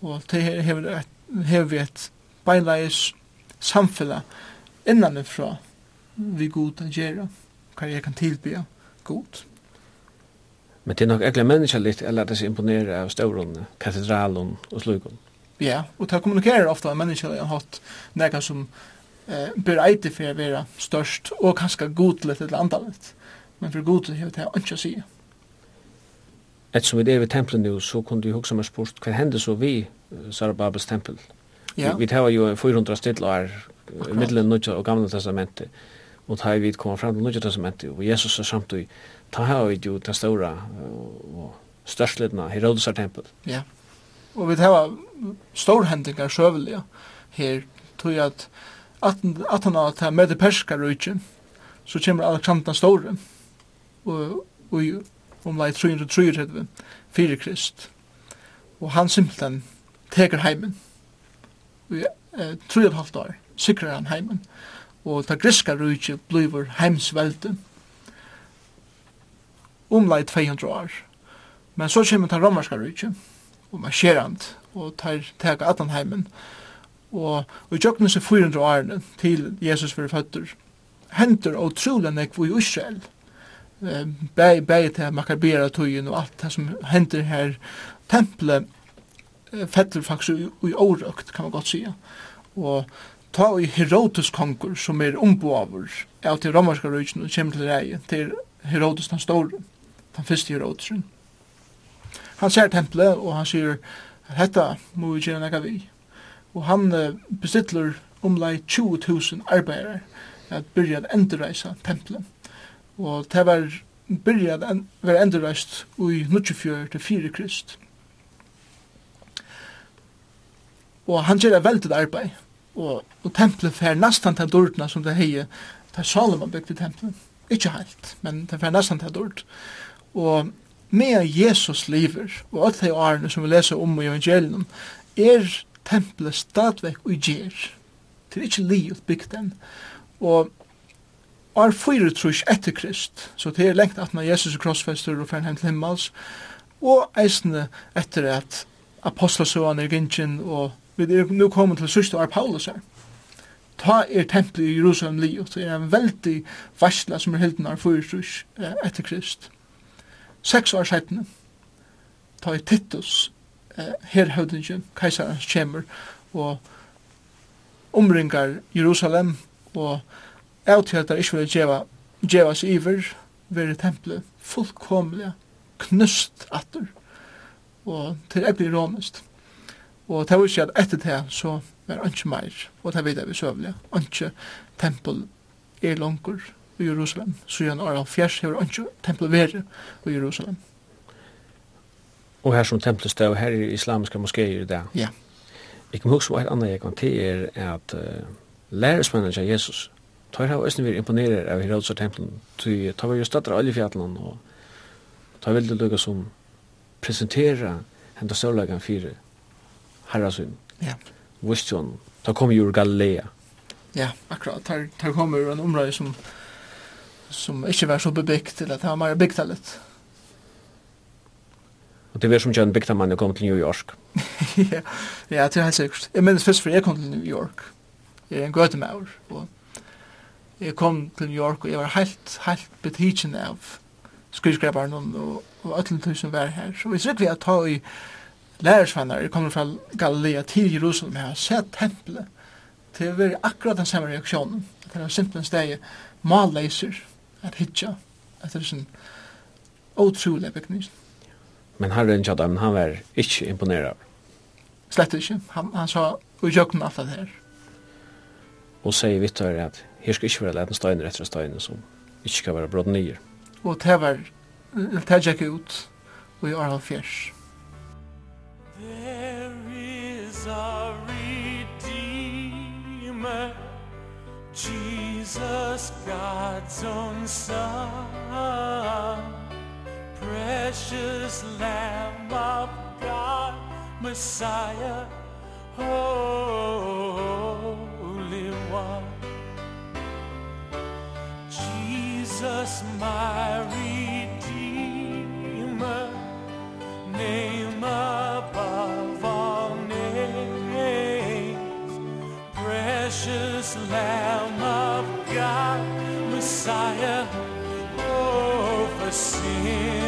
og det her hever, et, hever vi et beinleis samfella innan fra vi god å gjøre hva jeg kan tilbe god. Men det er nok egentlig menneska litt eller det er imponere av stauron katedralen og slugon Ja, og det kommunikerer ofta av menneskelig har hatt nega som eh, bereite for å være størst og kanskje godlet eller andalet. Men for godlet hever det ikke å si Et som vi er ved tempelen nu, så kunne vi hugsa meg spurt, hva hender så vi, Sara Babels tempel? Ja. Vi, vi tar jo 400 stillar, middelen nødja og gamle testamentet, og tar vi kommer fram til nødja testamentet, og Jesus er samt samtidig, ta her vi jo den store og størstledna Herodesar tempel. Ja, og vi tar storhendingar søvelige her, tog at 18 at han har med det perska perskar så kommer Alexander Store, og, og om lai 333 fyrir krist. Og han simpelthen teker heimen. Vi eh, tror og halvt år sikrar han heimen. Og ta griska rujtje blivur heimsvelde om lai 200 år. Men så kommer ta romerska rujtje og marsjerant og tar teka atan heimen. Og, og i tjøkken seg 400 årene til Jesus fyrir føtter, henter og trolig nekv i Israel, eh bæg bæg til makarbera tøyen og alt det som hender her. Tempelet fettler faktisk i årøkt kan man godt sige og ta i Herodes konkur som er omboaver av til romerska røyken og kommer til rei til Herodes den store den første Herodesen han ser tempelet og han sier hetta må vi gjøre nekka vi og han bestittler omlai 20.000 arbeidere at byrja at endreisa tempelet og det var byrjað en, var endurreist i 24 til 4 krist. Og han gjør et veldig arbeid, og, og tempelet fer nesten til dårdene som det heie, det er Salomon bygde tempelet. Ikke helt, men det fer nesten til dård. Og med Jesus lever, og alle de årene som vi leser om i evangelium, er tempelet stadvekk og gjer. Det er ikke livet bygd den. Og år 4 etter Krist, så det er lengt at når Jesus er krossfester og fern til himmels, og eisne etter at apostelsøene er gynnsjen, og vi er nu kommet til sørste år Paulus her. Ta er tempelet i Jerusalem li, og det er en veldig varsla som er hilden av 4 etter Krist. Seks år siden, ta i Titus, eh, herhøvdingen, keiserens kjemmer, og omringar Jerusalem, og Jerusalem, av til at det ikke vil djeva, djeva seg iver, være tempelet fullkomlig knust atter, og til jeg blir rånest. Og det var ikke at etter det så var det ikke mer, og det vet jeg vi søvlig, ikke tempel er langer i Jerusalem, så gjerne år av Fjers har ikke tempel være i Jerusalem. Og her som tempelet og her er islamiske moskéer i dag. Ja. Jeg kan huske på et annet jeg kan til er at uh, læresmennene av Jesus, tar har også vi imponerar av Herodes templen till tar vi jo støtter alla fjällen och tar veldig det lukka som presentera hända sörlagan fire herrasyn. Ja. Vistion. da kommer ju Galilea. Ja, akkurat. Tar tar kommer en område som som ikke var så bebyggt eller at det var byggt allt. Og det var som John Bigta mann kom til New York. ja, ja, det er helt sikkert. Jeg minnes først, for jeg kom til New York. Jeg er en götemaur og jeg kom til New York, og jeg var helt, helt betikken av skyskrabaren og, og ætlen tøy som var her. Så vi sikker vi at ta i lærersvenner, jeg kommer fra Galilea til Jerusalem jeg har sett tempelet, til å være akkurat den samme reaksjonen, at det er simpelthen steg malleiser, at hitja, at det er sånn otrolig bygning. Men herren Tjadam, han var ikke imponeret? Slett ikke. Han, han sa, og jøkken alt det her. Og sier Vittor at her skal ikke være leden steiner etter steiner som ikke skal være brått nyer. Og det var, det gikk ut og i Arhal Fjers. There is a Redeemer Jesus God's own Son Precious Lamb of God Messiah Holy One Jesus my redeemer. Name above all names. Precious lamb of God Messiah oh for sin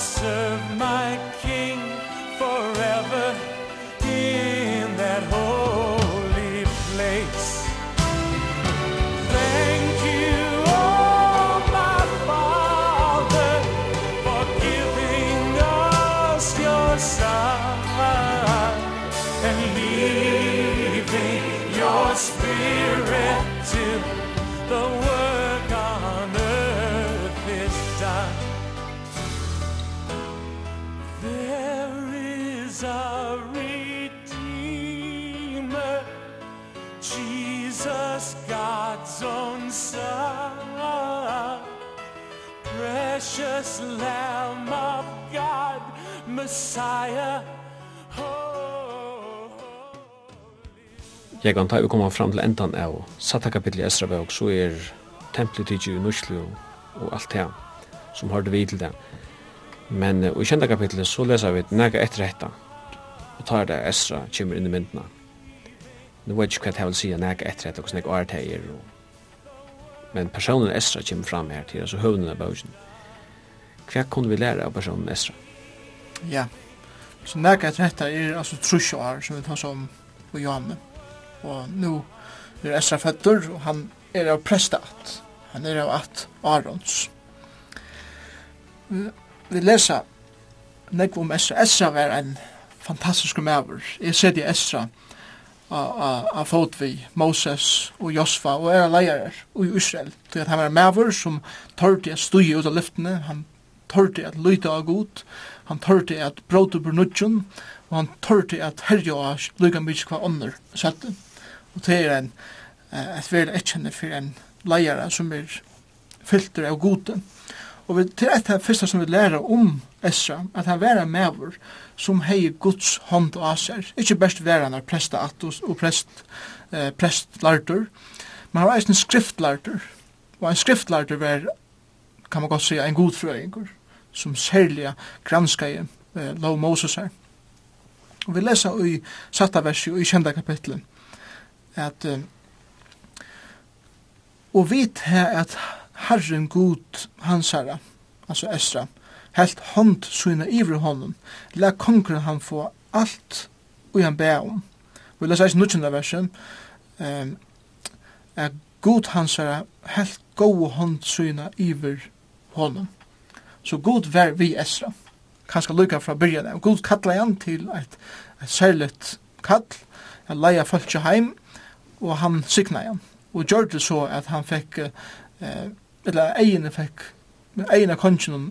serve my precious Lamb of God, Messiah, Jeg kan ta vi kommer fram til endan av Satta kapitlet i Esrabøk, så er templet tidsi i Nuslu og alt det som hørte vi til det. Men uh, i kjenta kapitlet så leser vi nega etter hetta og tar det Esra kommer inn i myndina. Nu vet jeg ikke hva jeg vil si nega etter hetta og snakk og er Men personen Esra kommer fram her til, altså høvnen av bøkken hva kunne vi lære av personen Esra? Ja, så nærkje etter dette er altså trusjoar som vi tar som på Johanne. Og nå er Esra føtter, og han er av prestat. Han er av at Arons. Vi leser nekv om Esra. Esra var en fantastisk maver. Jeg ser det Esra av fot vi Moses og Josfa og er leier i Israel. at han var en maver som tørte å stå ut av lyftene. Han tørte at lyta av god, han tørte at bråte på nudgen, og han tørte at herja av lykka mykje hva ånder sette. Og det er en, et vel etkjenne for en leiare som er filter av gode. Og vi, til et av første som vi lærer om Esra, at han var en maver som hei Guds hånd og aser. Ikke best være han er presta atos og prest, eh, prestlarter, men han var eisen skriftlartur. Og en skriftlartur var, kan man godt si, en god frøyngur som særlig granskar eh, lov Moses her. Og vi lesa i satta versi og i kjenda kapitlet at eh, og vit her at Herren god hans herra, altså Esra, helt hånd syna ivri honom, la kongren han få alt og han bæ om. Vi leser eisen nukkjenda versen, um, at god hans herra helt gode hånd syna ivri honom. Så god vær vi Esra. Kanskje lukka fra byrjan av. God kalla han til et, et særligt kall. Han leia folk heim, og han sykna han. Og gjør det så at han fikk, eh, eller egene fikk, egene kongen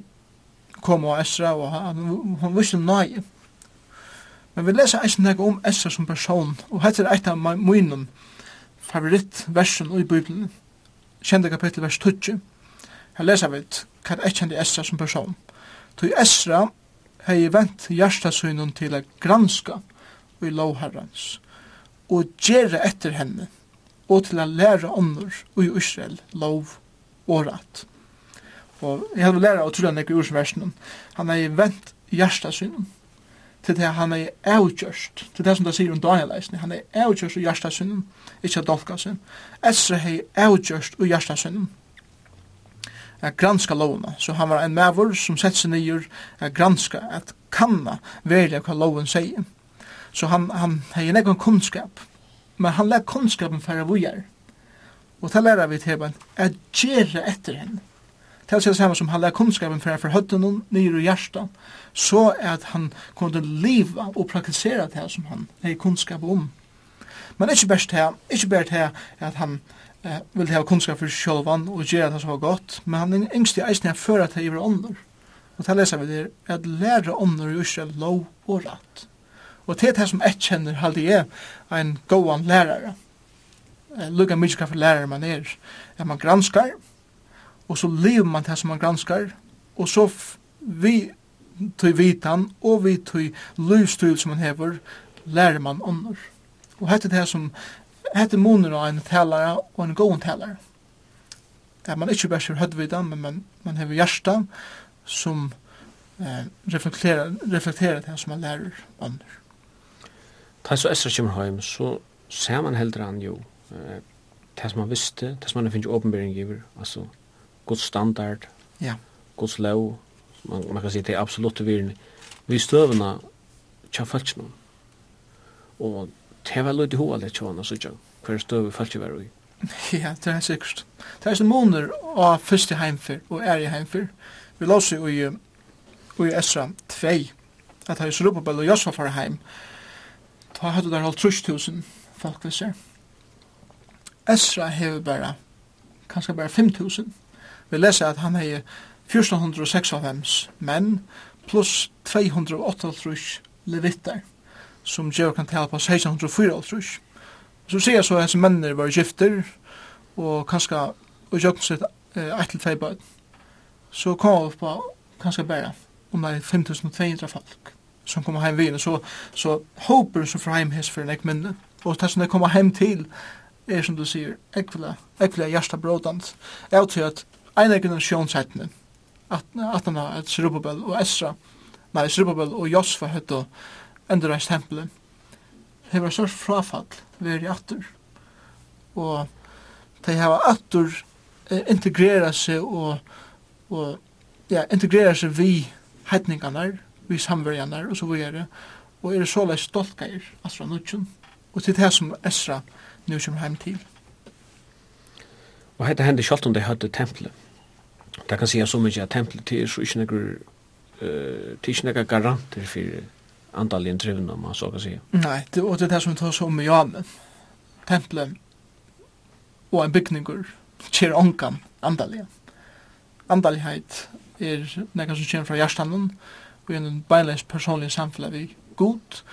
kom av Esra, og han, han visste nøye. Men vi leser eisen nek om Esra som person, og hette er eit av munnen favorittversen i Bibelen. Kjente kapittel vers 20. Her leser vi hva jeg kjente Esra som person. Tog Esra hei vent hjertasynen til å granska i lovherrens og gjere etter henne og til å lære ånder i Israel lov og rett. Og jeg hadde lært å tro han ikke i ordsversen. Han hei vent hjertasynen til det han er avgjørst, til det som det sier om Daniel Eisen, han er avgjørst i hjertasynnen, ikke adolka sin. Esra hei avgjørst i hjertasynnen, at granska lovna. Så han var en mævur som sett seg nyer at granska, at kanna verja hva loven sier. Så han, han hei en egen kunnskap, men han lær kunnskapen færa vujar. Og det lærer vi til at gjerra etter henne. Det er det samme som han lær kunnskapen fra for høtten nyr og hjertet, så at han kunne leva og praktisera det som han hei kunnskap om. Men ikke bare til, ikke bare til at han eh, vil ha kunnskap for sjølvan og gjøre det som var godt, men han er yngst i eisen jeg fører til det er ånder. Og det lese vi det, at lære ånder i Israel lov og rett. Og det det som jeg kjenner halde jeg en gåan lærare. Eh, Lugga mye hva for lærare man er. At man granskar, og så lever man det som man granskar, og så vi tøy vitan og vi tøy løvstyl som man hever, lærer man ånder. Og hette det som hette munnen av en talare og en god talare. At man ikke bare ser hødvida, men man, man har hjärsta som eh, reflekterer, reflekterer det som man lærer andre. Ta så Esra kommer heim, så ser man heldre han jo eh, det som man visste, det som man finner åpenbering giver, altså god standard, ja. god lov, man, man kan si det er absolutt virne, vi støvna tja falsk noen. Og det var lite hålet tjån og sånn, hver støv falt var i. Ja, det er sikkert. Det er sånn måneder av første heimfer og er i heimfer. Vi låser jo i Esra 2, at jeg slår på Bell og Josfa for heim. Da hadde der holdt trus tusen folk vi ser. Esra hever bara kanskje bara 5000. Vi leser at han er 1456 menn, pluss 208 levitter som gjør kan tala på 1604 Så sier jeg så hans mennene var gifter, og kanskje og jøkken sitt eit til tvei Så kom vi på kanskje bare om det er 5200 folk som kommer heim vinn, så, så håper som fra heim hess for en ek minne. Og det som det kommer heim til, er som du sier, ekvile, ekvile hjärsta brådant, er til at en egen nasjonsettene, at han har et Sirubabel og Esra, nei, Sirubabel og Josfa høyde endurreis tempelet, var størst frafall veri attur. Og de hava attur integrera seg og, og ja, integrera seg vi heitningarnar, vi samverjarna og så videre, og er så leis stoltgeir, Asra nutjun, og til det som Esra nu kommer heim til. Og hette hendi sjalt om de hadde tempelet. Det kan sier så mykje at tempelet til er så ikke nekker uh, til ikke nekker garanter for antalligen trivna om man så kan säga. Nej, det och det där som tar så om ja men templen och en byggningur kjer onkam antalligen. Antallighet er nekka som kjer fra hjertanen og en beinleis personlig samfunn vi god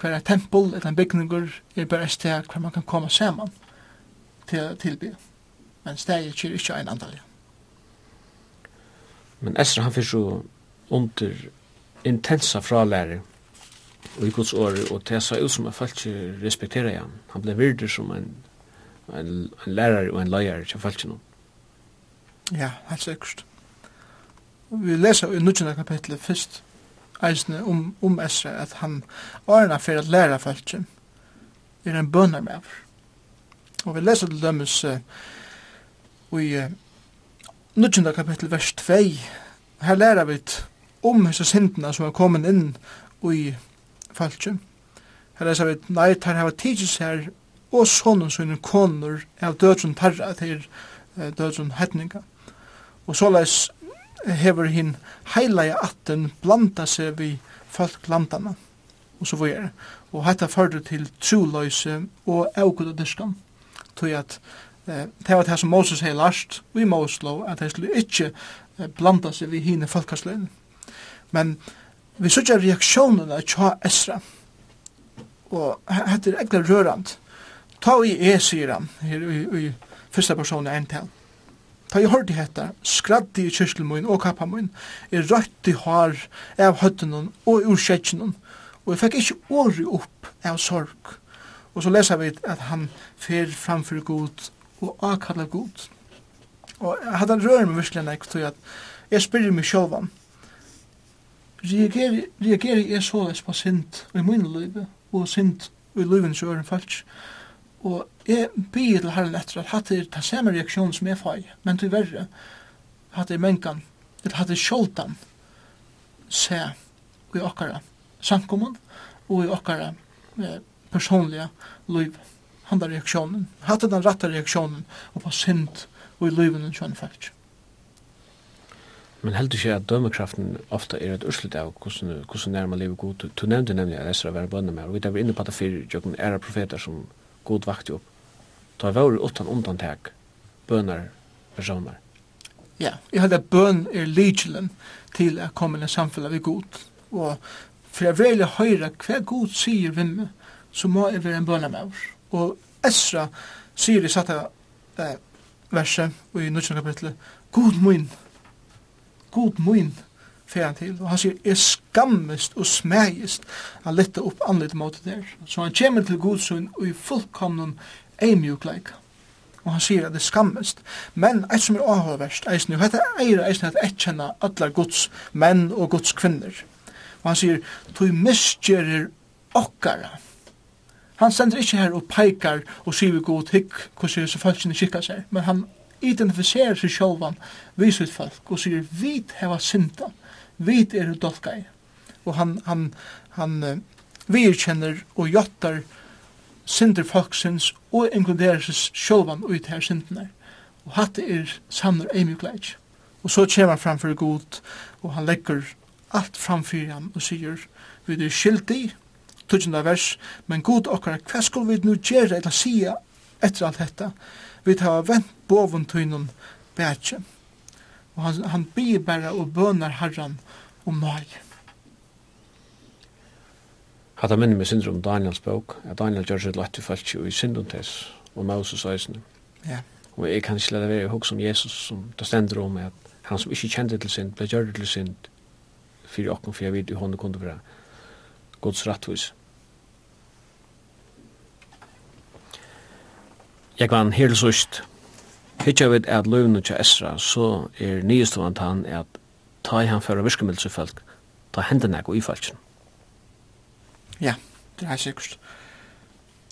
hver er tempel eller en bygningur er bare et sted hver man kan komme saman til tilby men stedet kjer ikke en antallig Men Esra han fyrir så under intensa fralæri i Guds år, og det sa ut som at folk ikke respekterer han. Han ble virder som en, en, en lærer og en leier, til folk ikke. Ja, helt sikkert. Vi leser i nødgjende kapitlet først, eisne om, om Esra, at han årene for at lære falt ikke, er en bønner med. Og vi leser til dømes uh, i uh, nødgjende kapitlet vers 2, her lærer vi om hese sintene som er kommet inn i falskje. Her er vi, nei, tar hava tidsis her, og sonen sine koner av dødsen tarra til dødsen hetninga. Og såleis hever hinn heilige atten blanda seg vi folk landana, og så vore. Og hetta førte til troløyse og avgud og dyrskan, tog at eh, det var det som Moses hei last, og i Moslo, at de skulle ikke blanda seg vi hinne folkasløyne. Men vi sørger reaksjonene tja Esra. Og hette er egentlig rørand. Ta i e, sier han, her i, i første person en til. Ta i hørte hette, skraddi i kyrselmoen og kappamoin, er rødt i har av høttenon og ur kjetsjenen, og jeg fikk ikke åri opp av sorg. Og så leser vi at han fer framfor god og avkallar god. Og jeg hadde rørt meg virkelig nek, tror jeg at jeg spyrir meg sjåvann, reagerer, reagerer jeg så på sint i min liv, og sint i livens øren falsk. Og jeg byr til herren etter at hatt er den samme reaksjonen som jeg får, men til verre, hatt er mengan, eller hatt er sjoldan, se i okkara sankommun, og i okkara eh, personliga liv, handa reaksjonen, hatt er den rette reaksjonen, og på sint og i livens øren falsk men heldur ikke at dømekraften ofta er et urslut av hvordan, hvordan nærmere lever god. Du, du nevnte nemlig at Esra var bønne med, og vi tar inne på det fyrir jøkken æra profeter som god vakti jo opp. Da var det utan undantak bønner personer. Ja, jeg heldur bøn er legelen til at komme inn i samfunnet ved god. Og for jeg vil høyre hva god sier vi med, så må jeg være en bønne med oss. Og Esra sier i satt eh, verset og i nødvendig kapitlet, God min, god mun fer han til, og han sier, er skammest og smægist han lette opp anlitt mot der. Så han kommer til godsyn og i fullkomnen eimjukleik. Og han sier at det er skammest. Men eit som er avhåverst, eisen, og dette eier eisen at etkjenna allar gods menn og gods kvinner. Og han sier, tog misgjerir okkara. Han sender ikkje her og peikar og sier vi god hikk hvordan så folkene kikka seg, men han identifiserer seg sjálvan við sitt folk og sier vit heva synda, vit er dolkai. Og han, han, han virkjenner og jottar synder folksins og inkluderer seg sjálvan ut her syndene. Og hatt er samner eimjukleik. Og så kommer han framfor god, og han legger alt framfor han og sier, vi er skyldig, tutsjende vers, men god okkar, hva skal vi nu gjøre eller sia etter alt dette? vi tar vent boven tøynun bætje. Og han, han byr bare og bønar herran om nøy. Hatta minni med syndrom Daniels bok, at Daniel gjør seg lett til falsk i syndontes og Moses eisne. Ja. Og jeg kan ikke lade være hos om Jesus, som det stender om at han som ikke kjente til synd, ble gjør til synd, fyrir okkur fyrir vi i hånden kunne være gods rattvis. Ja Jeg var her til sørst. Hittja vid at løvnu til Esra, så er nyestående han at ta i han for virkemiddelse folk, ta hendene og i falsen. Ja, det er sikkert.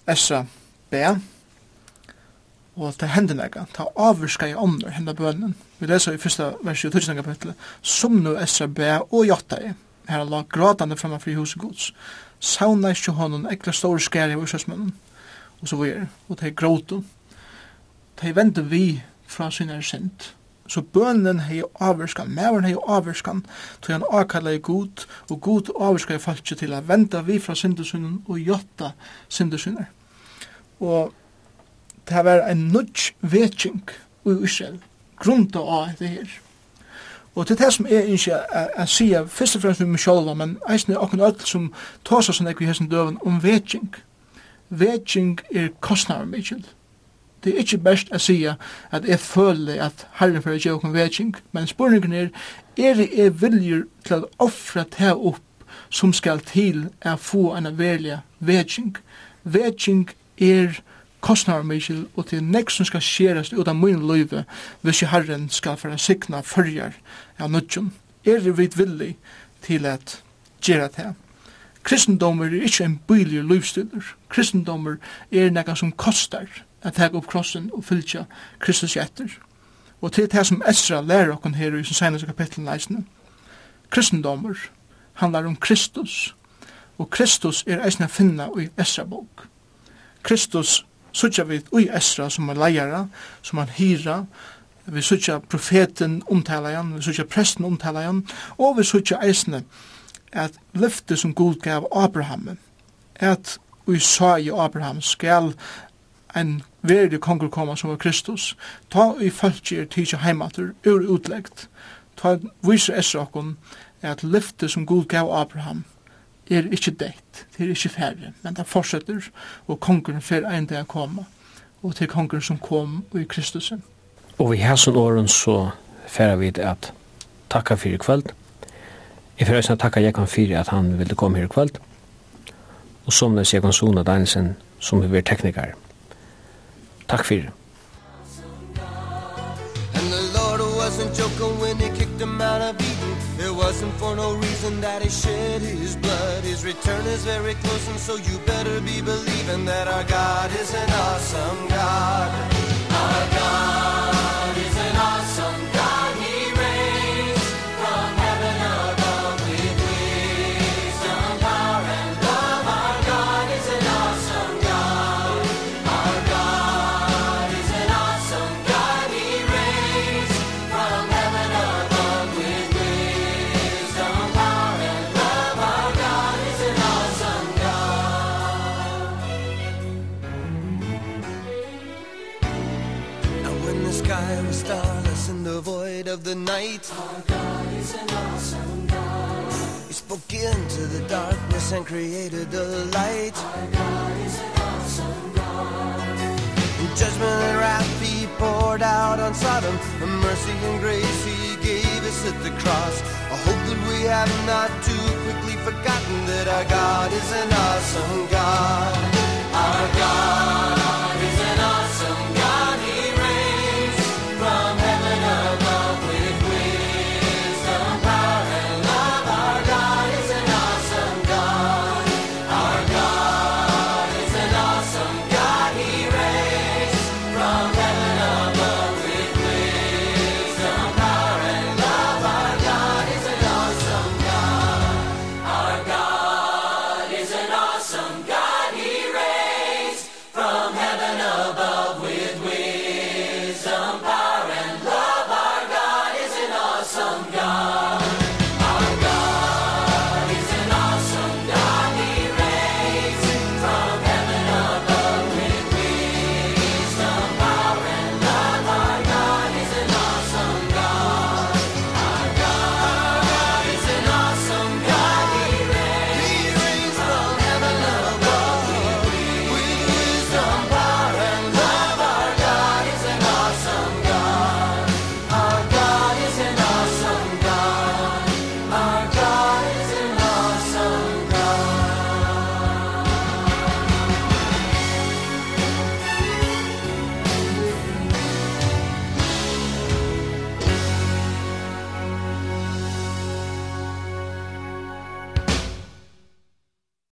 Esra bæ, og ta hendene og ta avvirska i ånder hendene bønnen. Vi leser i første vers i 2000 kapitlet, som nu Esra bæ og jotta i, her la gråtande framme fri hos gods, sauna ikke hånden, ekla store skæri i ursøsmønnen og så videre, og de gråte. De vendte vi fra sin sent. Så bønnen hei avverskan, mæveren hei avverskan, tog han akalla i god, og god avverskan i falskje til å venda vi fra syndesunnen og jotta syndesunner. Og det var en nudge vetjeng i Israel, grunda av det her. Og til det som er ikke å si, først og fremst med meg sjálf, men eisne okken akkur öll som tåsar sånn ekki hessin døven om vetjeng vetsing er kostnader mykjel. Det er ikke best å si at jeg føler at herren for å gjøre en vetsing, men spurningen er, er det jeg viljer til å offre det opp som skal til å få en velja vetsing. Vetsing er kostnader mykjel, og til nek som skal skjeres ut av min løyve hvis jeg herren skal for å sikna følger av nødgjum. Er det vidt villig til at gjøre det Kristendommer er ikke en bylig livsstiller. Kristendommer er nekka som kostar at teka opp krossen og fylgja Kristus etter. Og til det som Esra lærer okkur her i sin senaste kapitlen leisne. Kristendommer handlar om Kristus, og Kristus er eisne finna i Esra bok. Kristus sutja vi i Esra som er leiara, som er hira, vi sutja profeten omtala igjen, vi sutja presten omtala igjen, og vi sutja eisne at løftet som Gud gav Abraham, at vi sa i Abraham skal en verdig konger koma som var Kristus, ta i falskje er tidsja heimater ur utleggt, ta viser esra okkon at løftet som Gud gav Abraham er ikkje deitt, det er ikkje færre, men det fortsetter, og kongeren fer ein dag koma, og til kongeren som kom i Kristusen. Og vi hæsson åren så færa vi at takka fyrir kvöld, Jeg får også takke Jekon Fyri at han ville komme her i kveld, og som det Jekon Sona Danielsen, som vi er tekniker. Takk fyrir. And the Lord wasn't joking when he kicked him out of Eden. It wasn't for no reason that he shed his blood. His return is very close and so you better be believing That our God is an awesome God. Our God. the sky we're starless in the void of the night. Our God is an awesome God. He spoke into the darkness and created the light. Our God is an awesome God. In Judgment and wrath he poured out on Sodom. A mercy and grace he gave us at the cross. I hope that we have not too quickly forgotten That our God is an awesome God. Our God